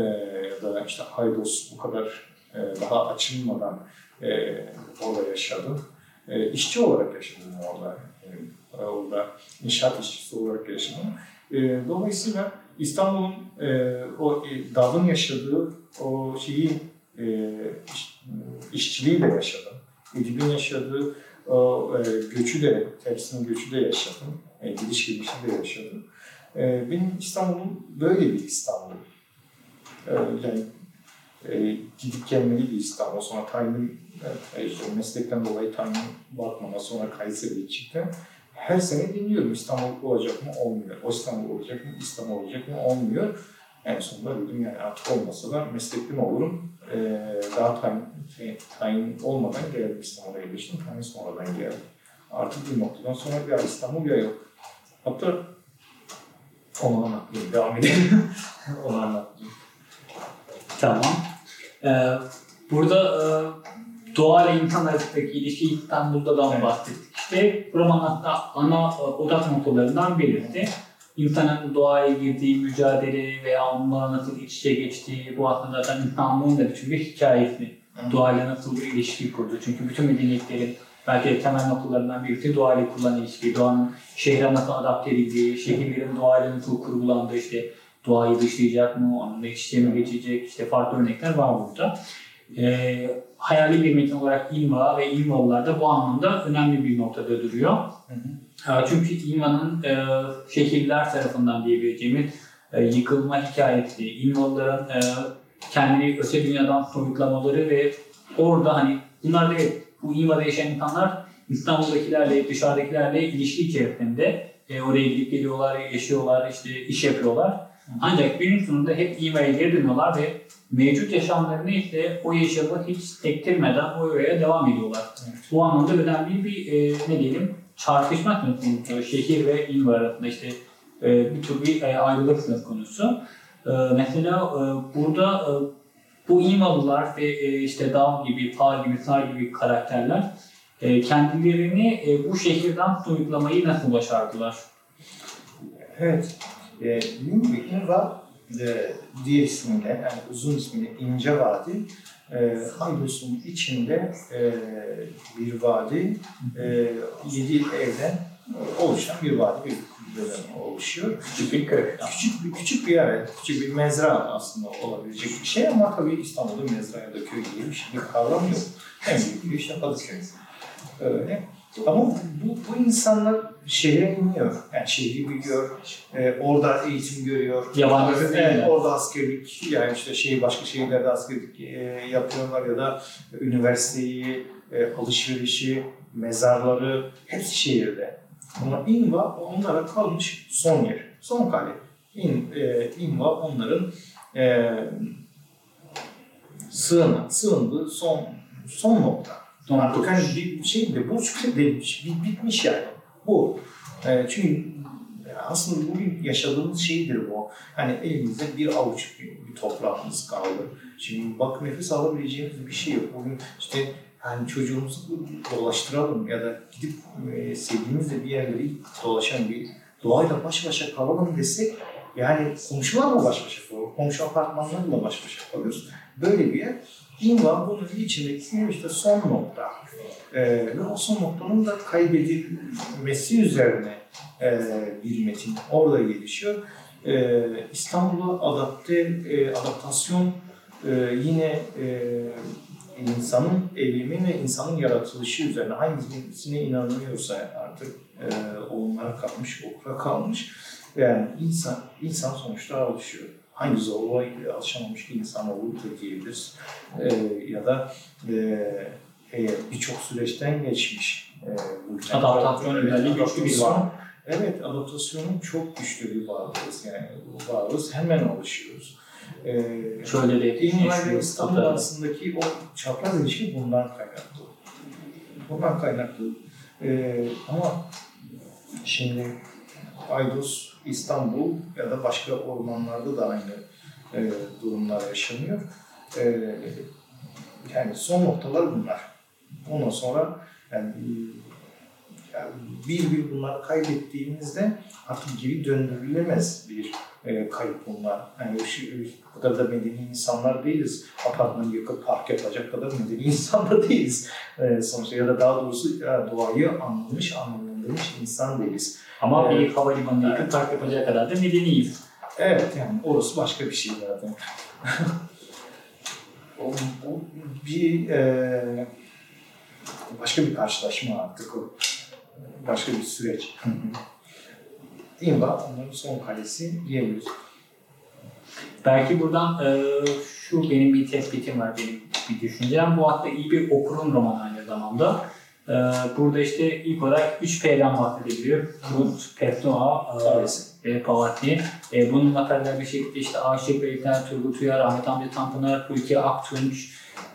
ya da işte Haydos bu kadar e, daha açılmadan e, orada yaşadım. E, işçi olarak yaşadım orada. E, orada inşaat işçisi olarak yaşadım. E, dolayısıyla İstanbul'un e, o e, dağın yaşadığı o şeyi e, iş, işçiliği de yaşadım. Edibin yaşadığı o e, göçü de, tersinin göçü de yaşadım. E, gidiş gelişi de yaşadım. E, benim İstanbul'um böyle bir İstanbul. E, yani e, gidip gelmeli bir İstanbul. Sonra tayinim, e, işte meslekten dolayı tayinim bakmama sonra Kayseri'ye çıktım. Her sene dinliyorum İstanbul olacak mı? Olmuyor. O İstanbul olacak mı? İstanbul olacak mı? Olmuyor. En sonunda dedim yani artık olmasa da meslekli mi olurum? E, daha tayin, şey, tayin olmadan geldim İstanbul'a yerleştim. Tayin sonradan geldim. Artık bir noktadan sonra ya İstanbul ya yok. Hatta onu anlatmayayım. Devam edelim. onu anlatmayayım. Tamam. Ee, burada e, doğa ile insan arasındaki ilişki İstanbul'da da Evet. bahsettik. İşte romanın ana odak noktalarından birisi. İnsanın doğaya girdiği mücadele veya onunla nasıl iç içe geçtiği, bu aslında zaten İstanbul'un da bütün bir hikayesi. Doğayla nasıl bir ilişki kurdu. Çünkü bütün medeniyetlerin belki de temel noktalarından birisi doğayla kurulan ilişki. Doğanın şehre nasıl adapte edildiği, şehirlerin doğayla nasıl kurgulandığı, işte doğayı dışlayacak mı, onunla iç içe mi geçecek, işte farklı örnekler var burada. Ee, hayali bir metin olarak İnva ve İnvalılar da bu anlamda önemli bir noktada duruyor. Ha, Çünkü İnva'nın e, şehirler tarafından diyebileceğimiz e, yıkılma hikayesi, İnvalıların e, kendini öte dünyadan soyutlamaları ve orada hani bunlar da evet bu İnva'da yaşayan insanlar İstanbul'dakilerle, dışarıdakilerle ilişki içerisinde e, oraya gidip geliyorlar, yaşıyorlar, işte iş yapıyorlar. Ancak günün sonunda hep İnva'ya geri dönüyorlar ve mevcut yaşamlarını işte o yaşamı hiç sektirmeden o oraya devam ediyorlar. Bu anlamda önemli bir e, ne diyelim çarpışma söz konusu şehir ve İnva arasında işte e, bir tür bir e, ayrılık söz konusu. E, mesela burada bu İnvalılar ve işte Dağ gibi, Par gibi, Sar gibi karakterler kendilerini bu şehirden soyutlamayı nasıl başardılar? Evet. E, gibi İnva e, diğer ismiyle, yani uzun ismiyle İnce Vadi. E, içinde e, bir vadi, e, yedi evden oluşan bir vadi, bir kulübeden oluşuyor. Küçük bir köy. Küçük bir küçük bir yer, küçük bir mezra aslında olabilecek bir şey ama tabii İstanbul'da mezra ya da köy diye bir, şey, bir kavram yok. En büyük bir işte Kadıköy. Öyle. Ama bu, bu insanlar şehre iniyor. Yani şehri biliyor. Ee, orada eğitim görüyor. Yabancı Evet, mi? orada askerlik yani işte şey başka şehirlerde askerlik e, yapıyorlar ya da üniversiteyi, e, alışverişi, mezarları hepsi şehirde. Ama İnva onlara kalmış son yer, son kale. İn, e, İnva onların e, sığına, sığındığı son son nokta. Artık hani bir şey de bu bit- bitmiş yani. Bu. E, çünkü aslında bugün yaşadığımız şeydir bu. Hani elimizde bir avuç bir, bir toprağımız kaldı. Şimdi bak nefes alabileceğimiz bir şey yok. Bugün işte yani çocuğumuzu dolaştıralım ya da gidip e, sevdiğimizle bir yerlere dolaşan bir doğayla baş başa kalalım desek yani komşularla baş başa kalıyoruz. Komşu apartmanlarla baş başa kalıyoruz. Böyle bir yer. İnva bunun içindeki işte son nokta. Ee, ve o son noktanın da kaybedilmesi üzerine e, bir metin orada gelişiyor. Ee, İstanbul'a adapte, e, adaptasyon e, yine e, insanın eylemi ve insanın yaratılışı üzerine hangisine inanılıyorsa artık e, onlara kalmış, okura kalmış. Yani insan, insan sonuçta alışıyor. Hangi zorluğa alışamamış ki insan da diyebiliriz. E, ya da e, e, birçok süreçten geçmiş. E, bu Adaptasyon özelliği güçlü bir var. Evet, adaptasyonun çok güçlü bir varlığız. Yani varlığız, hemen alışıyoruz. Ee, Şöyle de ve İstanbul arasındaki o çapraz ilişki bundan kaynaklı. Bundan kaynaklı. Ee, ama şimdi Aydos, İstanbul ya da başka ormanlarda da aynı e, durumlar yaşanıyor. E, yani son noktalar bunlar. Ondan sonra yani, yani bir bir bunları kaybettiğimizde artık geri döndürülemez bir e, kayıp bunlar. Yani şu, bu kadar da medeni insanlar değiliz. Apartmanı yıkıp park yapacak kadar medeni insan da değiliz. E, sonuçta ya da daha doğrusu ya, doğayı anlamış, anlamlandırmış insan değiliz. Ama Evet. bir havalimanı yıkıp park yapacak kadar da medeniyiz. Evet yani orası başka bir şey zaten. o, bu bir e, başka bir karşılaşma artık o. Başka bir süreç. İmba onların son kalesi diyebiliriz. Belki buradan e, şu benim bir tespitim var, benim bir düşüncem. Bu hatta iyi bir okurun romanı aynı zamanda. E, burada işte ilk olarak 3 P'den bahsediliyor. Proust, Pessoa Paris. e, ve Pavatni. E, bununla paralel bir şekilde işte Aşık Beylikler, Turgut Uyar, Ahmet Hamdi Tanpınar, Hulki Aktunç,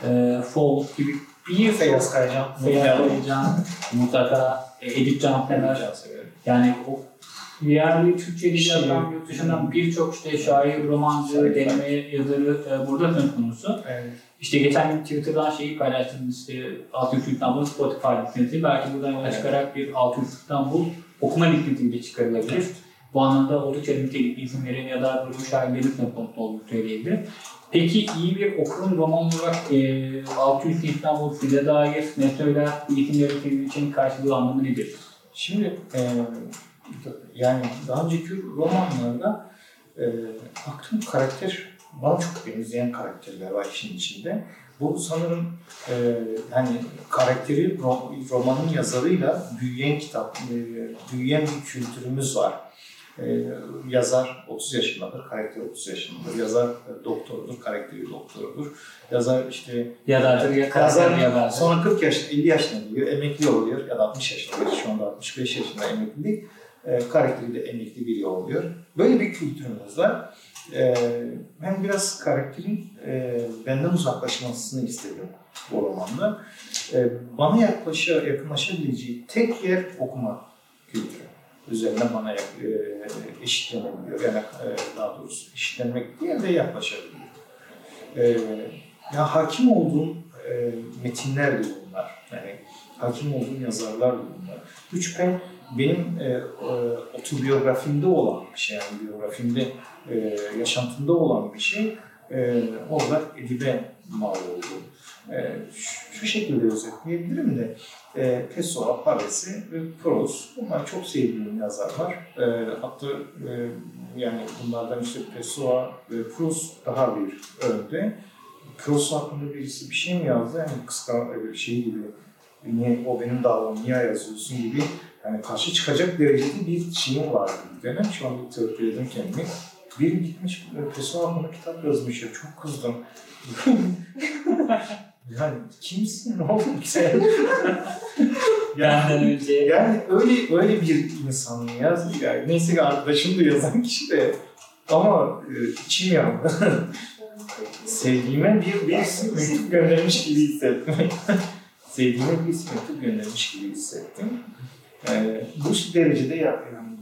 e, Fol gibi bir Feyyaz Kaycan. Feyyaz Kaycan, mutlaka e, Edip Cansever. Cansever. Yani o yerli Türkçe Şiir. yurt dışından birçok işte şair, romancı, deneme yazarı e, burada söz konusu. Evet. İşte geçen gün Twitter'dan şeyi paylaştım işte 600 İstanbul Spotify listesi. Belki buradan yola Evet. çıkarak bir 600 İstanbul okuma listesi bile çıkarılabilir. Bu anlamda oldukça nitelikli isimlerin ya da durum şairlerin söz konusu olduğunu söyleyebilirim. Peki iyi bir okurun roman olarak e, 600 İstanbul size dair ne söyler? İsimlerin sizin için karşılığı anlamı nedir? Şimdi e, yani daha önceki romanlarda e, baktığım karakter bana çok benzeyen karakterler var işin içinde. Bu sanırım e, yani karakteri ro- romanın yazarıyla büyüyen kitap, e, büyüyen bir kültürümüz var. E, yazar 30 yaşındadır, karakter 30 yaşındadır. Yazar e, doktordur, karakteri doktordur. Yazar işte ya karakter Yazar ya ben. Sonra 40 yaş, 50 yaşına geliyor, emekli oluyor ya da 60 yaşında. Şu anda 65 yaşında emeklilik. E, karakteri de emekli biri oluyor. Böyle bir kültürümüz var. E, ben biraz karakterin e, benden uzaklaşmasını istedim bu romanda. E, bana yaklaşa, yakınlaşabileceği tek yer okuma kültürü. Üzerine bana e, eşitlenebiliyor. Yani e, daha doğrusu eşitlenmek değil de yaklaşabiliyor. E, ya hakim olduğum e, metinler de bunlar. Yani hakim olduğum yazarlar da bunlar. Üç pen benim e, e, otobiyografimde olan bir şey. Yani biyografimde, e, yaşantımda olan bir şey. E, orada edibe mal oldu. E, şu, şu şekilde özetleyebilirim de e, Pessoa, Paresi ve Proust bunlar çok sevdiğim yazarlar. E, hatta e, yani bunlardan işte Pessoa ve Proust daha bir önde. Proust hakkında birisi bir şey mi yazdı? Yani kıskan bir şey gibi. Niye, o benim davam, niye yazıyorsun gibi. Yani karşı çıkacak derecede bir şeyim vardı bir dönem. Şu an bir törpüledim kendimi. Biri gitmiş Pessoa hakkında kitap yazmış ya. Çok kızdım. yani kimsin oğlum sen? Benden önce Yani öyle öyle bir insan ya. Yani neyse ki arkadaşım da yazan kişi de ama e, içim yandı. Sevdiğime bir birisi mektup göndermiş gibi hissettim. Sevdiğime birisi mektup göndermiş gibi hissettim. E, bu derecede ya, yani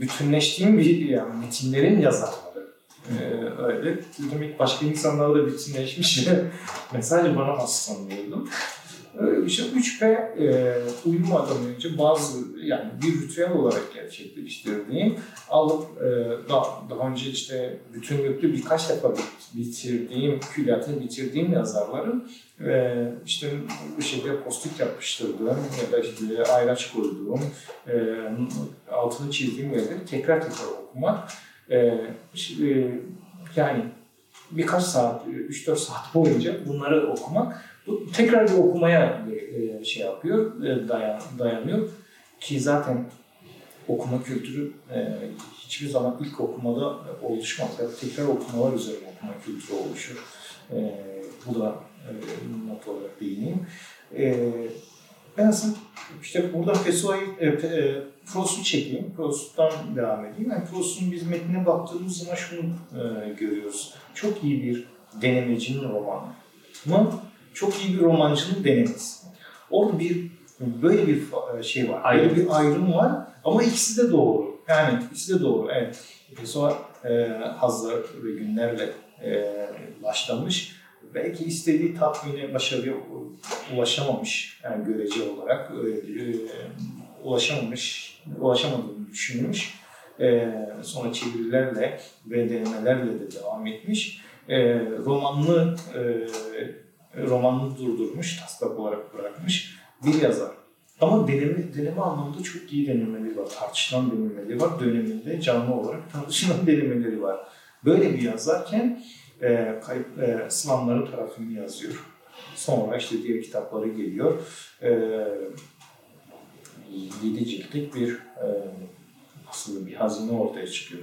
bütünleştiğim bir yani metinlerin yazarları. Ee, öyle. Dedim başka insanlarla bütünleşmiş. Mesajı bana nasıl sanıyordum. Ee, işte 3P e, uyumadan önce bazı yani bir ritüel olarak gerçekleştirdiğim alıp e, daha, daha önce işte bütünlüklü birkaç defa bitirdiğim, külliyatını bitirdiğim yazarların e, işte bu şekilde postik yapıştırdığım ya da işte ayraç koyduğum, e, altını çizdiğim yerleri tekrar tekrar okumak. E, işte, yani birkaç saat, 3-4 saat boyunca bunları okumak tekrar bir okumaya e, şey yapıyor, e, dayan, dayanıyor ki zaten okuma kültürü e, hiçbir zaman ilk okumada oluşmaz. Yani tekrar okumalar üzerine okuma kültürü oluşur. Bu da not olarak değineyim. Ben aslında işte buradan Pessoa'yı, e, Proust'u çekeyim. Proust'tan devam edeyim. Yani Proust'un biz metnine baktığımız zaman şunu e, görüyoruz. Çok iyi bir denemecinin romanı. Ama çok iyi bir romancının denemesi. Orada bir böyle bir şey var. Ayrım. Böyle bir ayrım var ama ikisi de doğru. Yani ikisi de doğru. Evet. Pessoa e, hazır ve günlerle e, başlamış. Belki istediği tatmine, başarıya ulaşamamış. Yani görece olarak e, e, ulaşamamış, ulaşamadığını düşünmüş. E, sonra çevirilerle ve denemelerle de devam etmiş. E, romanlı e, romanını durdurmuş, taslak olarak bırakmış bir yazar. Ama deneme, deneme anlamında çok iyi denemeleri var. Tartışılan denemeleri var. Döneminde canlı olarak tartışılan denemeleri var. Böyle bir yazarken e, kayıp, e, Slavların tarafını yazıyor. Sonra işte diğer kitapları geliyor. E, yedi ciltlik bir e, aslında bir hazine ortaya çıkıyor.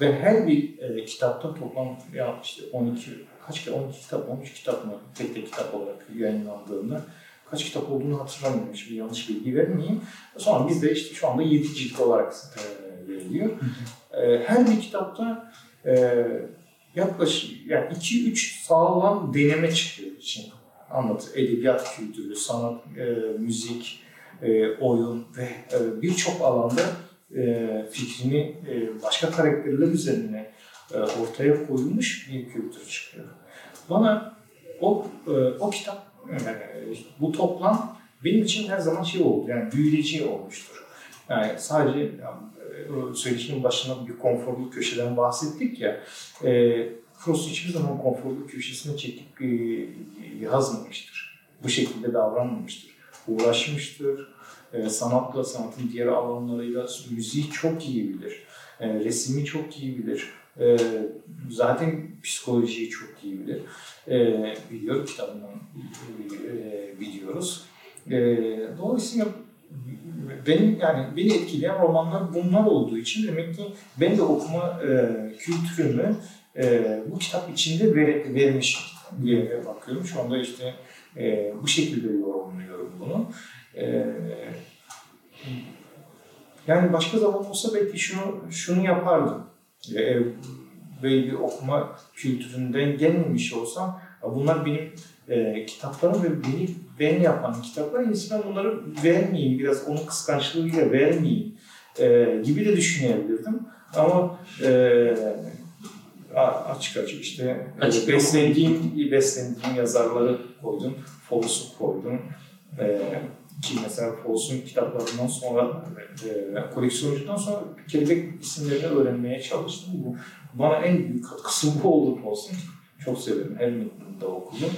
Ve her bir e, kitapta toplam ya işte 12 kaç kere 12 kitap 13 kitap mı tek tek kitap olarak yayınlandığında kaç kitap olduğunu hatırlamıyorum. Şimdi yanlış bilgi vermeyeyim. Sonra bizde işte şu anda 7 cilt olarak veriliyor. E, her bir kitapta e, yaklaşık yani 2-3 sağlam deneme çıkıyor için anlat. Edebiyat kültürü, sanat, e, müzik, e, oyun ve e, birçok alanda e, fikrini e, başka karakterler üzerine e, ortaya koyulmuş bir kültür çıkıyor. Bana o e, o kitap e, bu toplam benim için her zaman şey oldu yani büyüleyici olmuştur. Yani sadece yani, söyleşinin başına bir konforlu köşeden bahsettik ya. E, Frost hiçbir zaman konforlu köşesine çekip e, yazmamıştır. Bu şekilde davranmamıştır. Uğraşmıştır. E, sanatla, sanatın diğer alanlarıyla müziği çok iyi bilir. E, resmi çok iyi bilir. E, zaten psikolojiyi çok iyi bilir. E, biliyor, kitabından e, biliyoruz. Dolayısıyla benim yani beni etkileyen romanlar bunlar olduğu için demek ki ben de okuma e, kültürümü e, bu kitap içinde ver, vermiş diye bakıyorum. Şu anda işte e, bu şekilde yorumluyorum bunu. E, yani başka zaman olsa belki şunu şunu yapardım. E, böyle bir okuma kültüründen gelmemiş olsam bunlar benim e, kitaplarım ve beni ben yapan kitaplar. Ben bunları vermeyeyim, biraz onun kıskançlığıyla vermeyeyim e, gibi de düşünebilirdim. Ama e, açık açık işte açık beslendiğim, beslendiğim yazarları koydum, Folus'u koydum. E, ki mesela Paulson kitaplarından sonra e, koleksiyoncudan sonra kelebek isimlerini öğrenmeye çalıştım. Bu bana en büyük katkısı bu oldu Paulson. Çok severim. Her metninde okudum.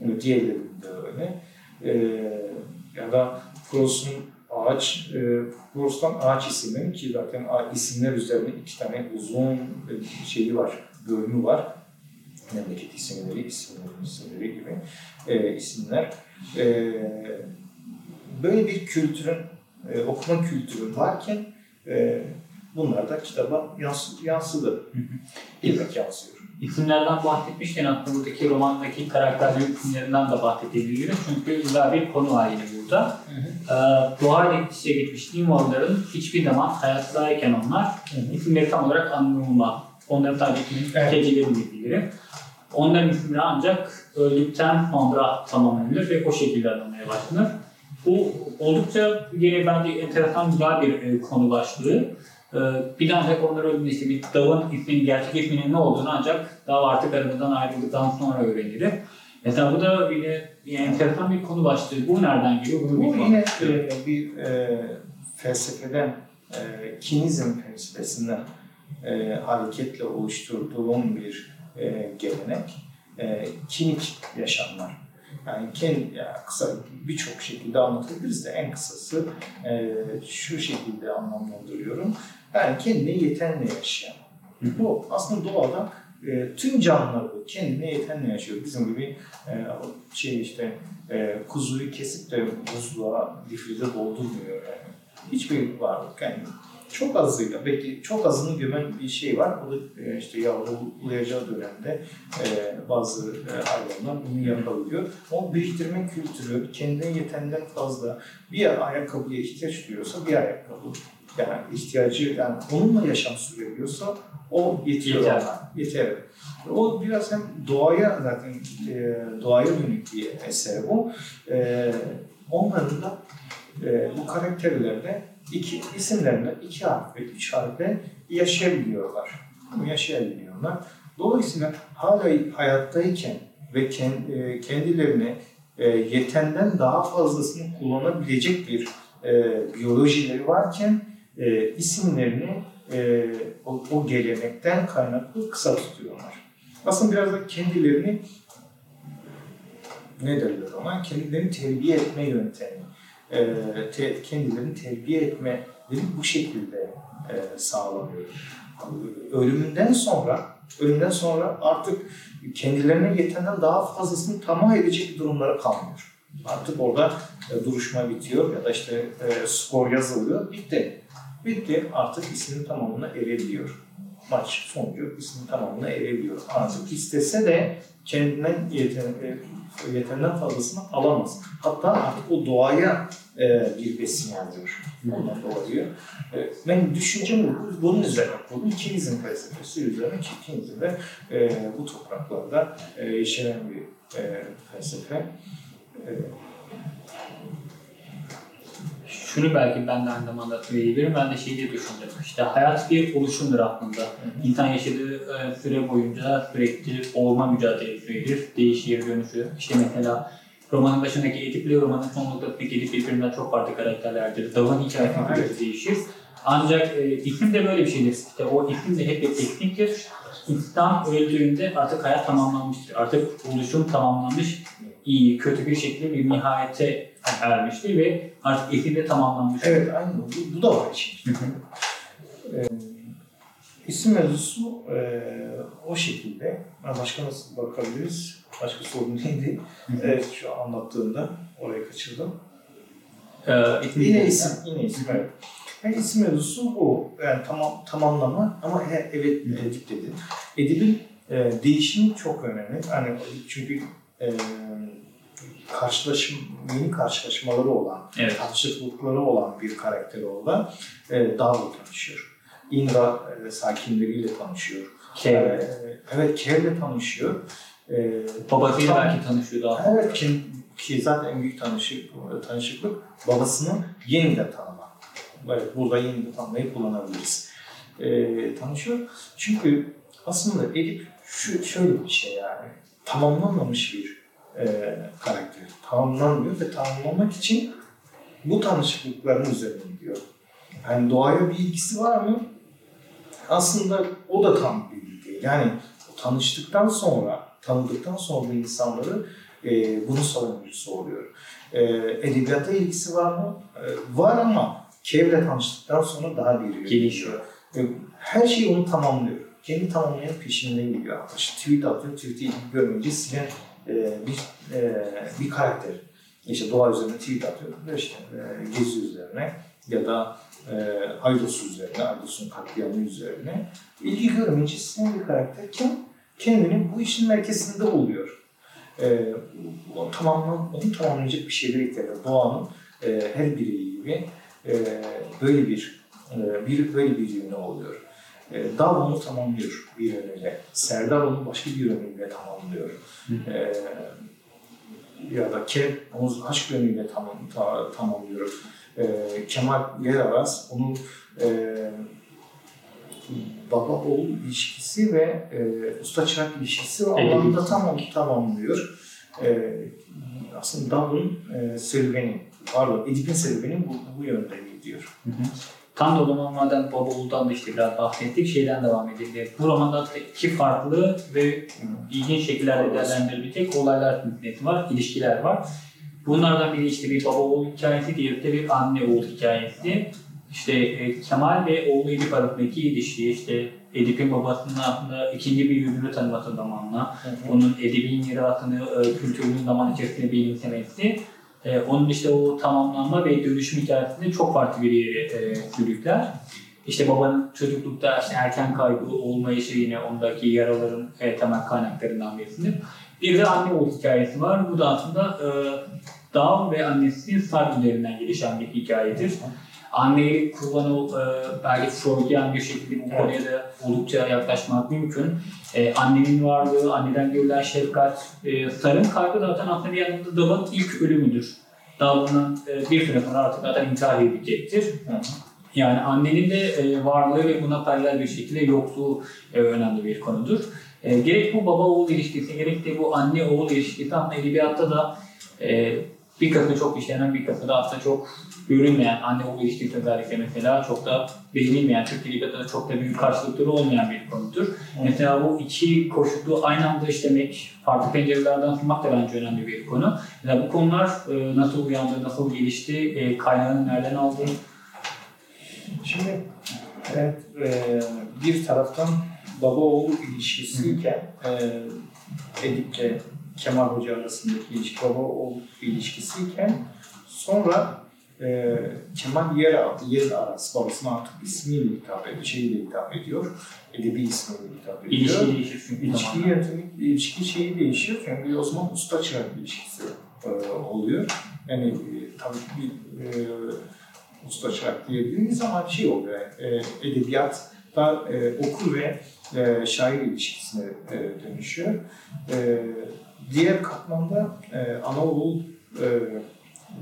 Yani diğerlerinde öyle. E, ya da Paulson ağaç, e, Proust'tan ağaç isimleri ki zaten isimler üzerine iki tane uzun şeyi var, bölümü var. Memleket isimleri, isimleri, isimleri gibi e, isimler. E, böyle bir kültürün, e, okuma kültürü varken e, bunlar da kitaba yansı, yansıdı. İlmek yansıyor. İsimlerden bahsetmişken aslında buradaki romandaki karakterlerin isimlerinden de bahsedebiliriz. Çünkü güzel bir konu var yine burada. Hı hı. Ee, doğayla iç içe geçmiş Nimorların hiçbir zaman hayattayken onlar hı hı. isimleri tam olarak anlamılmaz. Onların sadece evet. gecelerin bilgileri. Onların isimleri ancak öldükten sonra tamamlanır ve o şekilde anılmaya başlanır. Bu oldukça yine bence enteresan güzel bir e, konu başlığı. Ee, bir de ancak onlar öldüğünde işte bir davın isminin, gerçek isminin ne olduğunu ancak dav artık aramızdan ayrıldıktan sonra öğrenilir. Mesela bu da yine yani enteresan bir konu başlığı. Bu nereden geliyor? Bunu Bu yine e, bir e, felsefeden, e, kinizm felsefesinden e, hareketle oluşturduğum bir e, gelenek. E, kinik yaşamlar. Yani kendi, ya kısa birçok şekilde anlatabiliriz de en kısası e, şu şekilde anlamlandırıyorum. Yani kendine yetenle yaşayan. Bu aslında doğada e, tüm canlılar bu. Kendine yetenle yaşıyor. Bizim gibi e, şey işte e, kuzuyu kesip de buzluğa, difrize doldurmuyor yani. Hiçbir varlık yani çok azıyla, belki çok azını gömen bir şey var. O da e, işte yavrulayacağı dönemde e, bazı e, hayvanlar bunu yapabiliyor. O biriktirme kültürü kendine yetenden fazla bir ayakkabıya ihtiyaç duyuyorsa bir ayakkabı. Yani ihtiyacı, yani onunla yaşam sürebiliyorsa o yetiyor Yeter. ona. Yeter. O biraz hem doğaya zaten e, doğaya dönük bir eser bu. E, onların da e, bu karakterlerde iki isimlerle iki harf ve üç harfle yaşayabiliyorlar. Yaşayabiliyorlar. Dolayısıyla hala hayattayken ve e, kendilerine e, yetenden daha fazlasını kullanabilecek bir e, biyolojileri varken isimlerini o, o gelenekten kaynaklı kısa tutuyorlar. Aslında biraz da kendilerini ne derler ona? Kendilerini terbiye etme yöntemi. E, kendilerini terbiye etmeleri bu şekilde e, sağlanıyor. Ölümünden sonra ölümden sonra artık kendilerine yetenden daha fazlasını tamah edecek durumlara kalmıyor. Artık orada e, duruşma bitiyor ya da işte e, skor yazılıyor. Bitti. Bitti. Artık isminin tamamına erebiliyor. Maç sonucu isminin tamamına erebiliyor. Artık istese de kendinden e, yetenden fazlasını alamaz. Hatta artık o doğaya e, bir besin alıyor. Ondan dolayı. E, ben düşüncem bu- bunun üzerine kurdum. İkinizin felsefesi üzerine ki ikinizin de e, bu topraklarda e, yaşayan bir e, felsefe. E, Şunu belki ben de aynı zamanda söyleyebilirim. Ben de şeyi diye düşündüm. İşte hayat bir oluşumdur aslında. İnsan yaşadığı e, süre boyunca sürekli olma mücadelesidir. Değişir, dönüşür. İşte mesela romanın başındaki Edip ile romanın son noktasındaki Edip birbirinden çok farklı karakterlerdir. Dav'ın hikayesi Evet. biraz değişir. Ancak e, isim de böyle bir şeydir. İşte o isim de hep bir tekniktir. İnsan öldüğünde artık hayat tamamlanmıştır. Artık oluşum tamamlanmış, iyi, kötü bir şekilde bir nihayete ermiştir ve artık isim de tamamlanmıştır. evet aynı bu, bu da var için. E, isim mevzusu e, o şekilde. Başka nasıl bakabiliriz? Başka sorun neydi? Evet şu anlattığında orayı kaçırdım. Ee, isim Yine isim, yine isim evet. Yani isim mevzusu bu. Yani tamam tamamlama ama he, evet Edip dedi. Edip'in e, değişimi çok önemli. Yani çünkü e, karşılaşım, yeni karşılaşmaları olan, Evet. karşıtlıkları olan bir karakter olan e, Dav'la tanışıyor. Indra e, sakinleriyle tanışıyor. Kev. E, evet, Kev'le tanışıyor. E, Babasıyla belki tanışıyor daha. Evet ki, ki zaten en büyük tanışık, tanışıklık babasını yeniden tanıma. Evet, burada yeniden tanımayı kullanabiliriz. Ee, tanışıyor. Çünkü aslında Edip şu, şöyle bir şey yani tamamlanmamış bir e, karakter. Tamamlanmıyor ve tamamlamak için bu tanışıklıkların üzerine gidiyor. Yani doğaya bir ilgisi var mı? Aslında o da tam bir değil. Yani tanıştıktan sonra, tanıdıktan sonra insanları e, bunun savunucusu oluyor. E, edebiyata ilgisi var mı? E, var ama Kev'le tanıştıktan sonra daha bir Gelişiyor. E, her şeyi onu tamamlıyor. Kendi tamamlayan peşinden gidiyor. İşte tweet atıyor, tweet'i ilgi görmeyince silen e, bir, e, bir karakter. İşte doğa üzerine tweet atıyor. Ve işte e, gezi üzerine ya da e, Aydos'u üzerine, Aydos'un katliamı üzerine ilgi görmeyince silen bir karakterken kendini bu işin merkezinde buluyor. E, o tamamlan, onu tamamlayacak bir şeyler ihtiyacı. Doğanın e, her bireyi gibi e, böyle bir e, bir böyle bir yönü oluyor. E, Dal onu tamamlıyor bir yönüyle. Serdar onu başka bir yönüyle tamamlıyor. E, ya da Kev onu aşk yönüyle tamam, ta, tamamlıyor. E, Kemal Yeraraz onu e, baba oğul ilişkisi ve e, usta çırak ilişkisi o alanda tamam tamamlıyor. E, aslında Dav'ın e, serüveni, pardon Edip'in serüveni bu, bu yönde gidiyor. Hı hı. Tam da o zaman madem Baba Oğul'dan da işte biraz bahsettik. Şeyden devam edelim. Bu romanda da iki farklı ve ilginç şekillerde değerlendirilecek olaylar neti var, ilişkiler var. Bunlardan biri işte bir baba oğul hikayesi, diğeri de bir anne oğul hikayesi. İşte e, Kemal ve oğlu Edip arasındaki ilişki, işte Edip'in babasının aslında ikinci bir yüzünü tanıması zamanla, onun edebin mirasını, e, zaman içerisinde benimsemesi, e, onun işte o tamamlanma ve dönüşüm hikayesinde çok farklı bir yere e, sürükler. İşte babanın çocuklukta işte erken kaybı olmayışı yine ondaki yaraların e, temel kaynaklarından birisidir. Bir de anne oğul hikayesi var. Bu da aslında e, Dağ ve annesinin Sar üzerinden gelişen bir hikayedir. Anneyi kullanı e, belki Freudian bir şekilde bu konuya da oldukça yaklaşmak mümkün. E, annenin varlığı, anneden görülen şefkat, e, Sar'ın kaybı zaten aslında bir yanında Dağ'ın ilk ölümüdür. Bundan e, bir süre sonra artık zaten intihar edecektir. Yani annenin de e, varlığı ve buna paralel bir şekilde yokluğu e, önemli bir konudur. E, gerek bu baba oğul ilişkisi, gerek de bu anne oğul ilişkisi aslında edebiyatta da e, bir kısmı çok işlenen, bir kısmı da aslında çok görünmeyen, anne oğul ilişkisi özellikle mesela çok da beğenilmeyen, Türk edebiyatında çok da büyük karşılıkları olmayan bir konudur. Mesela bu iki koşulu aynı anda işlemek, farklı pencerelerden sunmak da bence önemli bir konu. Mesela bu konular e, nasıl uyandı, nasıl gelişti, e, kaynağını nereden aldı? Şimdi evet, e, bir taraftan baba oğul ilişkisiyken e, Edip'le Kemal Hoca arasındaki ilişki baba oğul ilişkisiyken sonra e, Kemal yer, yer arası babasına artık ismiyle hitap ediyor, şeyiyle hitap ediyor. Edebi ismiyle hitap ediyor. İlişki değişir çünkü İlişki yönetimi, ilişki şeyi değişiyor. Çünkü o zaman usta çırak ilişkisi e, oluyor. Yani e, tabii bir e, usta çırak diyebildiğimiz zaman şey oluyor. E, edebiyatta e, okur ve e, şair ilişkisine e, dönüşüyor. E, diğer katmanda e, Anaoğul e,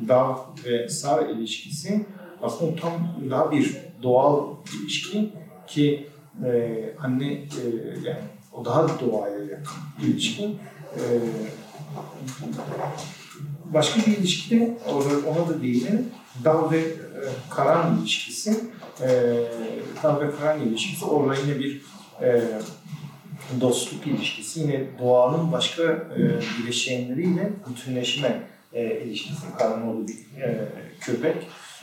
Dağ ve Sar ilişkisi aslında tam daha bir doğal ilişki ki e, anne e, yani o daha doğaya yakın ilişki. E, başka bir ilişki de ona, da değinelim. Dağ ve e, Karan ilişkisi. E, Dağ ve Karan ilişkisi orada yine bir e, dostluk ilişkisi. Yine doğanın başka e, bileşenleriyle bütünleşme e, ilişkisi. Karanoğlu bir e, köpek.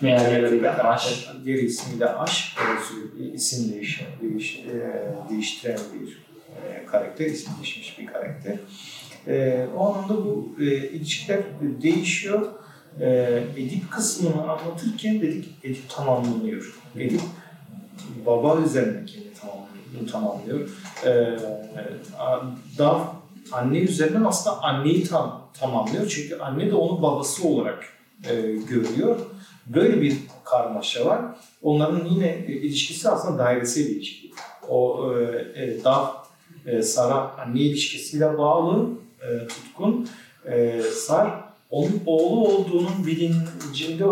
Evet, aş. Diğer ismi de Aş. Evet, sürekli isim değiş, değiş, e, değiştiren bir e, karakter, isim değişmiş bir karakter. E, o anlamda bu e, ilişkiler değişiyor. E, Edip kısmını anlatırken dedik Edip tamamlanıyor. Edip baba üzerine kendini tamamlıyor. tamamlıyor. E, Dav anne üzerinden aslında anneyi tam, tamamlıyor. Çünkü anne de onu babası olarak e, görüyor. Böyle bir karmaşa var. Onların yine e, ilişkisi aslında dairesel ilişki. O e, e, Dav e, Sara anne ilişkisiyle bağlı, e, tutkun. E, Sar onun oğlu olduğunun bilincinde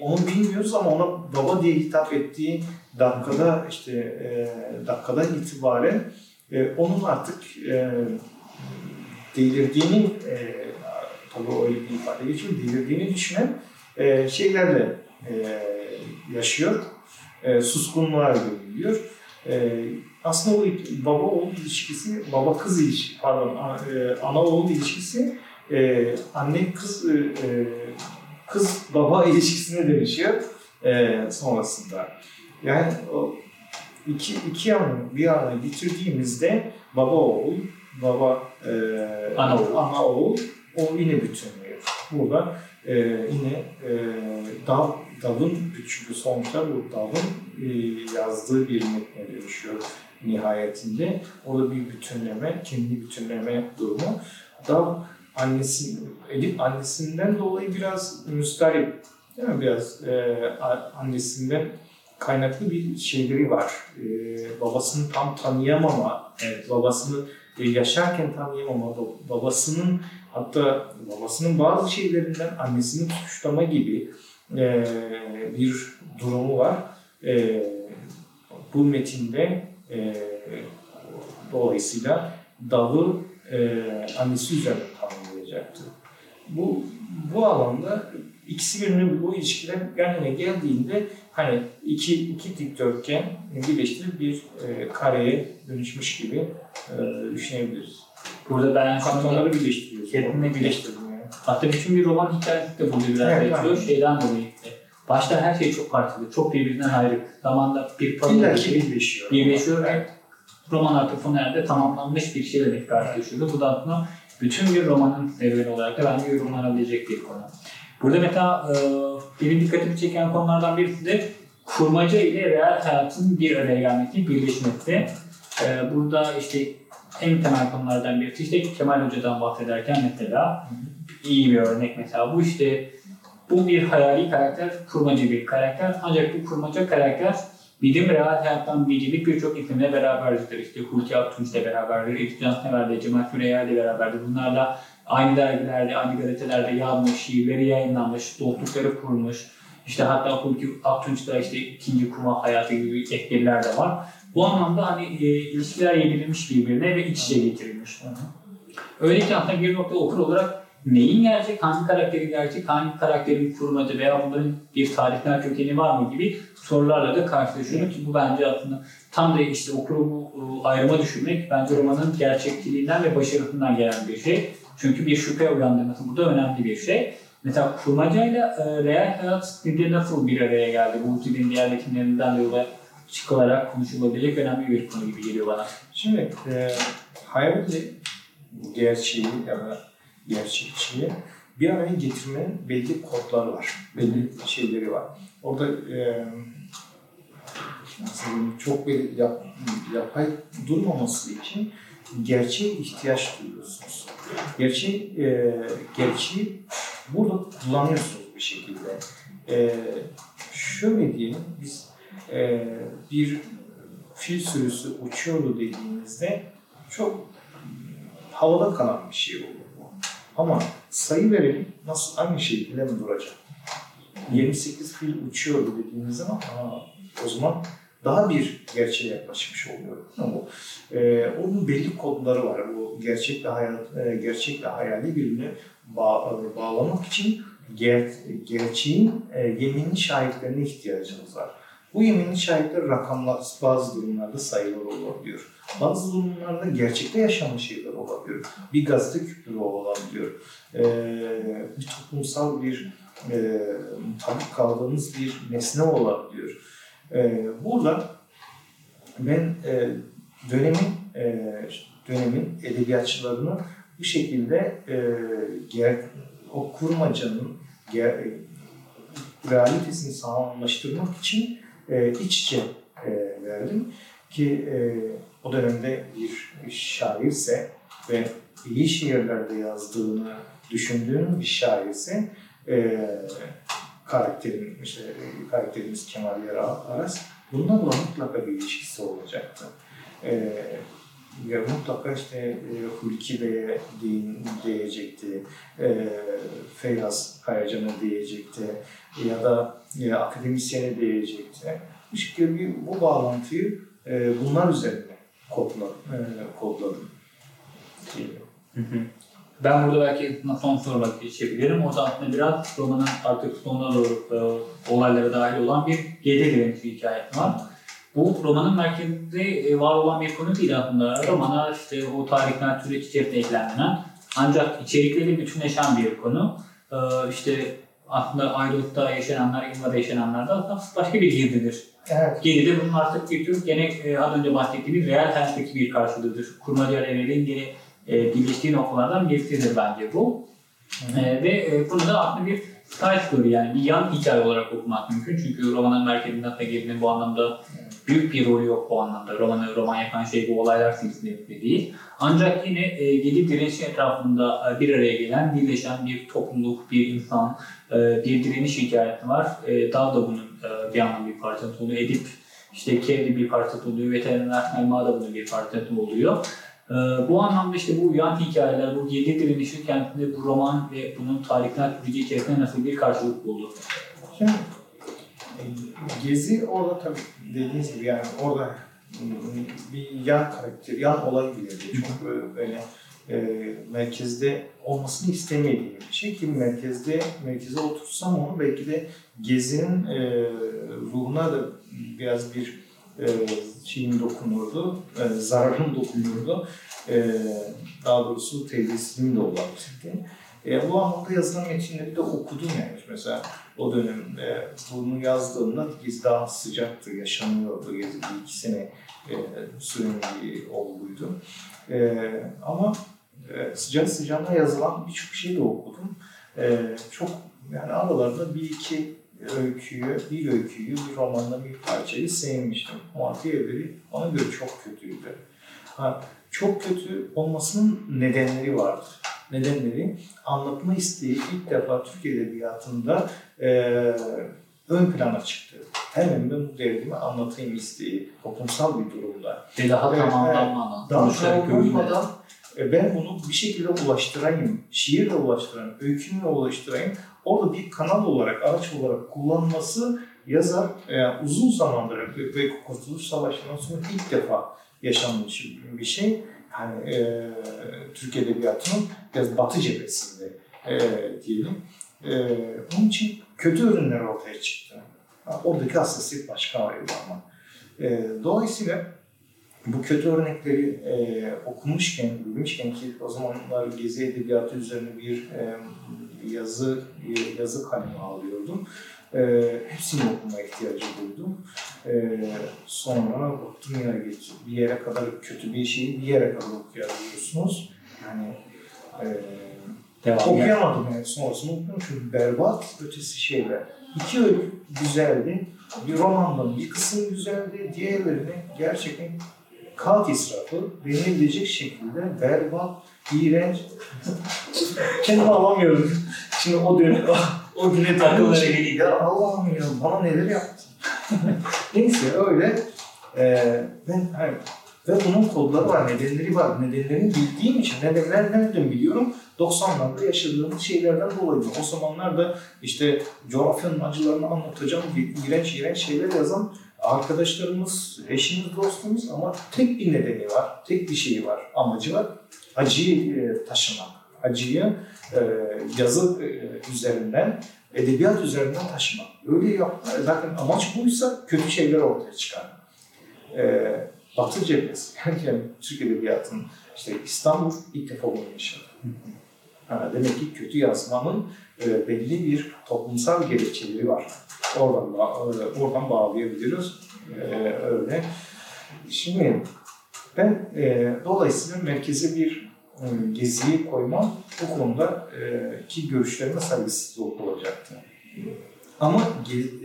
onu bilmiyoruz ama ona baba diye hitap ettiği dakikada işte e, dakikadan itibaren e, onun artık e, delirdiğini e, tabii öyle bir ifade geçiyor, delirdiğini düşünen e, şeylerle e, yaşıyor. E, suskunluğa görülüyor. E, aslında o baba oğul ilişkisi, baba kız ilişkisi, pardon, e, ana oğul ilişkisi e, anne kız e, e, kız baba ilişkisine dönüşüyor e, sonrasında. Yani o iki, iki yanı bir araya bitirdiğimizde baba oğul, baba e, Ana oğul. ana oğul o yine bütünlüyor. Burada e, yine e, Dav, Dav'ın çünkü sonuçta bu Dav'ın e, yazdığı bir metne dönüşüyor nihayetinde. O da bir bütünleme, kendi bütünleme durumu. Dav annesi, Elif annesinden dolayı biraz müstarip, değil mi? Biraz e, annesinden kaynaklı bir şeyleri var. E, babasını tam tanıyamama, Evet. babasını e, yaşarken tanıyamama, ba- babasının hatta babasının bazı şeylerinden annesini suçlama gibi e, bir durumu var. E, bu metinde E, dolayısıyla dalı e, annesi üzerine tanımlayacaktı. Bu bu alanda ikisi birbirine bu ilişkiler yan yana geldiğinde hani iki, iki dikdörtgen birleştirip bir e, kareye dönüşmüş gibi e, düşünebiliriz. Burada ben Katmanları birleştiriyoruz. Kendine birleştirdim yani. Hatta bütün bir roman hikayesi de burada biraz Evet, aynen. Şeyden dolayı. Başta her şey çok farklı, çok birbirinden ayrı. Zamanda bir paralel birleşiyor. birleşiyor ve roman artık sona erdi, tamamlanmış bir şeyle karşılaşıyordu. Bu da aslında bütün bir romanın serüveni olarak da bence yorumlanabilecek bir konu. Burada mesela e, benim dikkatimi çeken konulardan birisi de kurmaca ile real hayatın bir araya gelmesi, birleşmesi. E, burada işte en temel konulardan birisi işte Kemal Hoca'dan bahsederken mesela iyi bir örnek mesela bu işte bu bir hayali karakter, kurmaca bir karakter. Ancak bu kurmaca karakter bilim real hayattan bildiğimiz birçok isimle beraberdir. İşte Hulki Aktunç ile beraberdir, İlkan Sever'de, Cemal Süreya ile beraberdir. Bunlarla aynı dergilerde, aynı gazetelerde yazmış, şiirleri yayınlanmış, dostlukları kurmuş. İşte hatta Hulki Aktunç'ta işte ikinci kuma hayatı gibi ekbirler de var. Bu anlamda hani e, ilişkiler yedirilmiş birbirine ve iç içe getirilmiş. Öyle ki aslında bir nokta okur olarak neyin gerçek, hangi karakterin gerçek, hangi karakterin kurmaca veya bunların bir tarihsel kökeni var mı gibi sorularla da karşılaşıyorum ki bu bence aslında tam da işte okuru bu e, ayrıma düşürmek bence romanın gerçekçiliğinden ve başarısından gelen bir şey. Çünkü bir şüphe uyandırması burada önemli bir şey. Mesela kurmacayla e, real hayat bir nasıl bir araya geldi? Bu dilin diğer metinlerinden de yola çıkılarak konuşulabilecek önemli bir konu gibi geliyor bana. Şimdi e, hayalle gerçeği ya da gerçekçiyi bir araya getirmenin belli kodları var, belli şeyleri var. Orada e, nasıl çok bir yap, yapay durmaması için gerçeğe ihtiyaç duyuyorsunuz. Gerçeği, e, gerçeği burada kullanıyorsunuz bir şekilde. E, şöyle diyelim, biz e, bir fil sürüsü uçuyordu dediğimizde çok havada kalan bir şey olur bu. Ama sayı verelim nasıl aynı şekilde mi duracak? 28 fil uçuyordu dediğimiz zaman aa, o zaman daha bir gerçeğe yaklaşmış oluyor. Ama e, onun belli kodları var. Bu gerçekle hayat, e, gerçekle hayali birbirine bağ, bağlamak için ger, gerçeğin e, yeminli şahitlerine ihtiyacımız var. Bu yeminli şahitler rakamlar bazı durumlarda sayılar olabiliyor. Bazı durumlarda gerçekte yaşanmış şeyler olabiliyor. Bir gazete küpürü olabiliyor. Ee, bir toplumsal bir e, tabi kaldığımız bir nesne olabiliyor. Ee, burada ben e, dönemin e, dönemin edebiyatçılarını bu şekilde e, ger, o kurmacanın ger, realitesini sağlamlaştırmak için e, iç içe e, verdim ki e, o dönemde bir şairse ve iyi şiirlerde yazdığını düşündüğüm bir şairse e, karakterim, işte, karakterimiz Kemal Yara Aras bununla da mutlaka bir ilişkisi olacaktı. E, ya mutlaka işte e, Hulki Bey'e değin, değecekti, e, Feyyaz Kayacan'a değecekti ya da e, akademisyene değecekti. Bu şekilde bir, bu bağlantıyı e, bunlar üzerine kodla, e, kodladım. Ben burada belki son soruma geçebilirim. O aslında biraz romanın artık sonuna doğru e, olaylara dahil olan bir gece direnişi hikayesi var. Bu romanın merkezinde e, var olan bir konu değil aslında. Romana işte o tarihten süreç içerisinde eklenen ancak içerikleri bütünleşen bir konu. E, işte aslında ayrılıkta yaşananlar, İlma'da yaşananlar da aslında başka bir girdidir. Evet. Geride bunun artık bir tür gene e, az önce bahsettiğimiz real hayattaki bir karşılığıdır. Kurmaca evrenin gene e, birleştiği noktalardan birisidir bence bu. E, ve e, bunu da aslında bir side story yani bir yan hikaye olarak okumak mümkün. Çünkü romanın merkezinde aslında gerinin bu anlamda büyük bir rolü yok bu anlamda. Romanı roman yapan şey bu olaylar silsilesi değil. Ancak yine e, Gedi direnişi etrafında e, bir araya gelen, birleşen bir topluluk, bir insan, e, bir direniş hikayesi var. E, Dağ da bunun e, bir anlamda bir parçası oluyor. Edip işte Kevli bir parçası oluyor. Veteriner Elma da bunun bir parçası oluyor. E, bu anlamda işte bu yan hikayeler, bu yedi direnişi kendinde bu roman ve bunun tarihsel süreci içerisinde nasıl bir karşılık buldu? Şimdi Gezi orada tabii dediğiniz gibi yani orada bir yan karakter, yan olay bile değil. Çok böyle e, merkezde olmasını istemediğim bir şey ki merkezde merkeze otursam onu belki de gezinin e, ruhuna da biraz bir e, şeyin dokunurdu, e, zararım dokunurdu. E, daha doğrusu teyzesinin de olabilirdi. E, bu anlamda yazılan metinleri de okudum yani. Mesela o dönem e, bunu yazdığımda Gezi daha sıcaktı, yaşanıyordu. Gezi bir iki sene e, süren bir olguydu. E, ama e, sıcak sıcağına yazılan birçok şeyi de okudum. E, çok yani aralarında bir iki öyküyü, bir öyküyü, bir romanda bir parçayı sevmiştim. Ama diğerleri bana göre çok kötüydü. Ha, çok kötü olmasının nedenleri vardı. Nedenleri anlatma isteği ilk defa Türk Edebiyatı'nda e, ön plana çıktı. Hemen ben bu derdimi anlatayım isteği toplumsal bir durumda. Ve daha tamamlanmadan. Daha tamamlanmadan ben bunu bir şekilde ulaştırayım, şiirle ulaştırayım, öykümle ulaştırayım. Orada bir kanal olarak, araç olarak kullanması yazar e, uzun zamandır ve Kurtuluş Savaşı'ndan sonra ilk defa yaşanmış bir şey. Yani e, Türk Edebiyatı'nın biraz batı cephesinde e, diyelim. E, onun için kötü ürünler ortaya çıktı. Oradaki hassasiyet başka ayrı ama. E, dolayısıyla bu kötü örnekleri e, okumuşken, bilmişken ki o zamanlar Gezi Edebiyatı üzerine bir e, yazı bir yazı kalemi alıyordum. E, hepsini okuma ihtiyacı duydum. E, sonra baktım ya geç, bir yere kadar kötü bir şeyi bir yere kadar okuyabiliyorsunuz. Yani e, Devam okuyamadım yani sonrasını okudum çünkü berbat ötesi şeyler. İki öykü güzeldi. Bir romandan bir kısım güzeldi. Diğerlerini gerçekten kağıt israfı denilebilecek şekilde berbat, iğrenç. Kendimi alamıyorum. Şimdi o dönem, o güne takılır. Geleyim. Ya Allah'ım ya bana neler yaptın. Neyse öyle. Ee, ben hani, ve bunun kodları var, nedenleri var. Nedenlerini bildiğim için, nedenler nereden biliyorum? 90'larda yaşadığımız şeylerden dolayı. O zamanlarda işte coğrafyanın acılarını anlatacağım, iğrenç iğrenç şeyler yazan arkadaşlarımız, eşimiz, dostumuz ama tek bir nedeni var, tek bir şeyi var, amacı var. Acıyı e, taşımak, acıyı e, yazı e, üzerinden, edebiyat üzerinden taşımak. Öyle yap, zaten amaç buysa kötü şeyler ortaya çıkar. E, Batı cephesi, yani Türk Edebiyatı'nın işte İstanbul ilk defa bunu yaşadı. Ha, demek ki kötü yazmanın e, belli bir toplumsal gerekçeleri var. Oradan, e, oradan bağlayabiliriz. E, öyle. Şimdi ben e, dolayısıyla merkeze bir geziyi koymam bu konuda e, ki görüşlerime saygısızlık olacaktı. Ama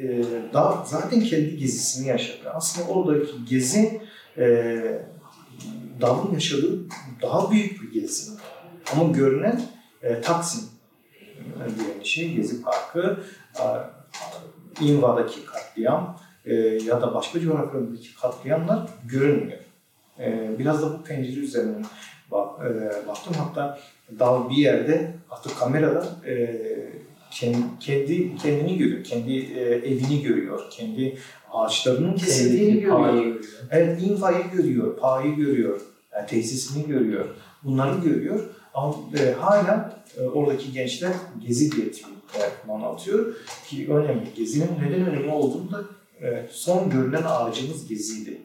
e, daha zaten kendi gezisini yaşadı. Aslında oradaki gezi e, Dal'ın yaşadığı daha büyük bir gezi. Ama görünen e, Taksim e, diye bir şey, Gezi Parkı, e, İnva'daki katliam e, ya da başka coğrafyalardaki katliamlar görünmüyor. E, biraz da bu pencere üzerinden e, baktım. Hatta Dal bir yerde artık kamerada e, kendi kendini görüyor, kendi e, evini görüyor, kendi ağaçlarının kesildiğini görüyor. Evet, infayı görüyor, payı görüyor, yani tesisini görüyor. Bunları görüyor. Ama e, hala e, oradaki gençler Gezi diye tweetler anlatıyor ki önemli. Gezinin neden önemli olduğunu da e, son görülen ağacımız Gezi'ydi.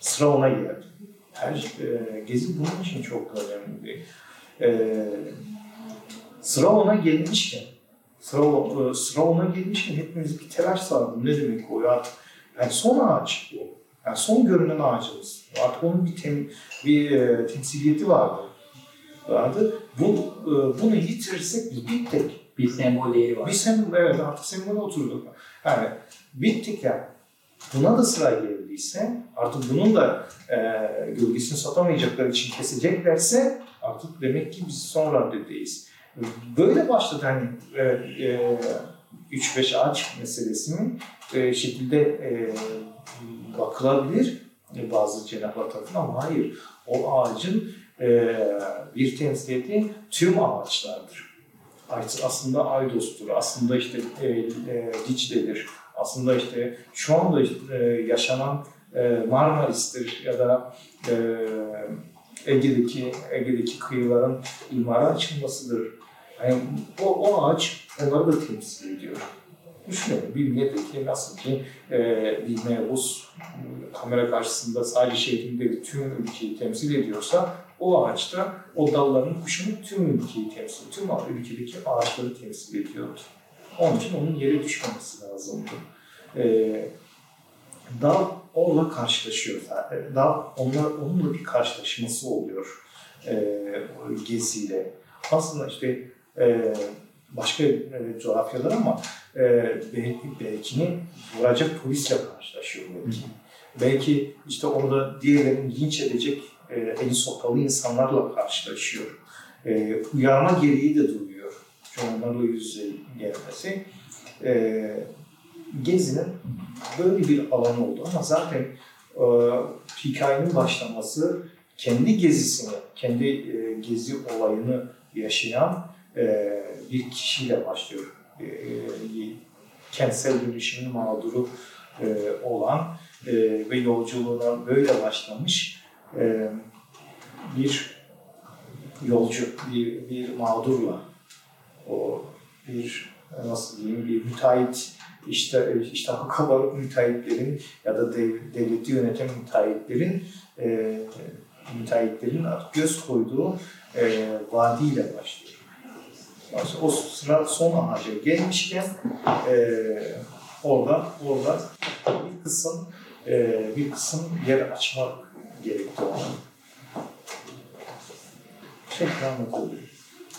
Sıra ona geldi. Her, e, Gezi bunun için çok önemli. E, sıra ona gelmişken, sıra, e, sıra ona gelmişken hepimiz bir telaş sardı. Ne demek o ya? Yani son ağaç bu. Yani son görünen ağacımız. Artık onun bir, tem, bir e, temsiliyeti vardı. vardı. Bu, e, bunu yitirirsek biz bittik. Bir sembol değeri var. Bir sembol, evet artık sembole oturduk. Yani bittik ya. Buna da sıra geldiyse, artık bunun da e, gölgesini satamayacakları için keseceklerse artık demek ki biz son raddedeyiz. Böyle başladı hani e, e, 3-5 ağaç meselesinin e, şekilde e, bakılabilir e, bazı cenahlar tarafından ama hayır. O ağacın e, bir temsiliyeti tüm ağaçlardır. Aslında Aydos'tur, aslında işte e, e, Dicle'dir, aslında işte şu anda işte, yaşanan e, Marmaris'tir ya da e, Ege'deki Ege'deki kıyıların imara açılmasıdır. Yani o, o ağaç onları da temsil ediyor. Düşünüyorum bir milletvekili nasıl ki e, bir mebus kamera karşısında sadece şehrinde tüm ülkeyi temsil ediyorsa o ağaçta o dalların kuşunu tüm ülkeyi temsil, tüm ülkedeki ağaçları temsil ediyordu. Onun için onun yere düşmemesi lazımdı. Ee, dal onunla karşılaşıyor zaten. Dal onunla, onunla bir karşılaşması oluyor e, geziyle. Aslında işte e, başka e, coğrafyalar ama e, belki, belki vuracak polisle karşılaşıyor belki. Belki işte orada diğerlerini linç edecek e, eli sopalı insanlarla karşılaşıyor. E, uyarma gereği de duyuyor. Çünkü onlarla yüz yüze gelmesi. E, Gezi'nin böyle bir alan oldu ama zaten e, hikayenin başlaması kendi gezisini, kendi e, gezi olayını yaşayan e, bir kişiyle başlıyor. E, kentsel dönüşümün mağduru e, olan e, ve yolculuğuna böyle başlamış e, bir yolcu, bir, bir mağdurla o bir nasıl diyeyim bir müteahhit işte işte kabarık müteahhitlerin ya da dev, devleti yöneten müteahhitlerin e, müteahhitlerin göz koyduğu e, vadiyle başlıyor. o sıra son ağaca gelmişken e, orada orada bir kısım e, bir kısım yer açmak gerekti ona. Tekrar anlatabilirim.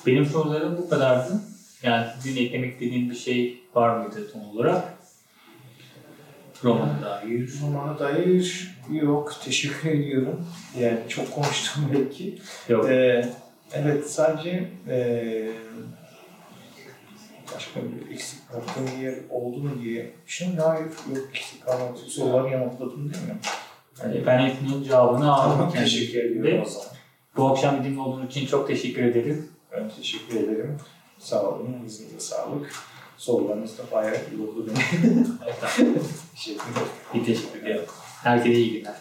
Benim sorularım bu kadardı. Yani sizin eklemek istediğin bir şey var mıydı son olarak? Romana dair. Romana dair yok. Teşekkür ediyorum. Yani çok konuştum belki. Yok. Ee, evet sadece ee, başka bir eksik bıraktığım yer oldu mu diye. Şimdi hayır yok eksik kalmadı. Soruları yanıtladım değil mi? Yani ben hepsinin cevabını aldım. Tamam, teşekkür ediyorum o zaman. Bu akşam bizimle olduğunuz için çok teşekkür ederim. Ben teşekkür ederim. Sağ olun. İzninize sağlık. Sorularınız da bayağı benim. Evet, teşekkür ederim. bir teşekkür ederim. Herkese iyi günler.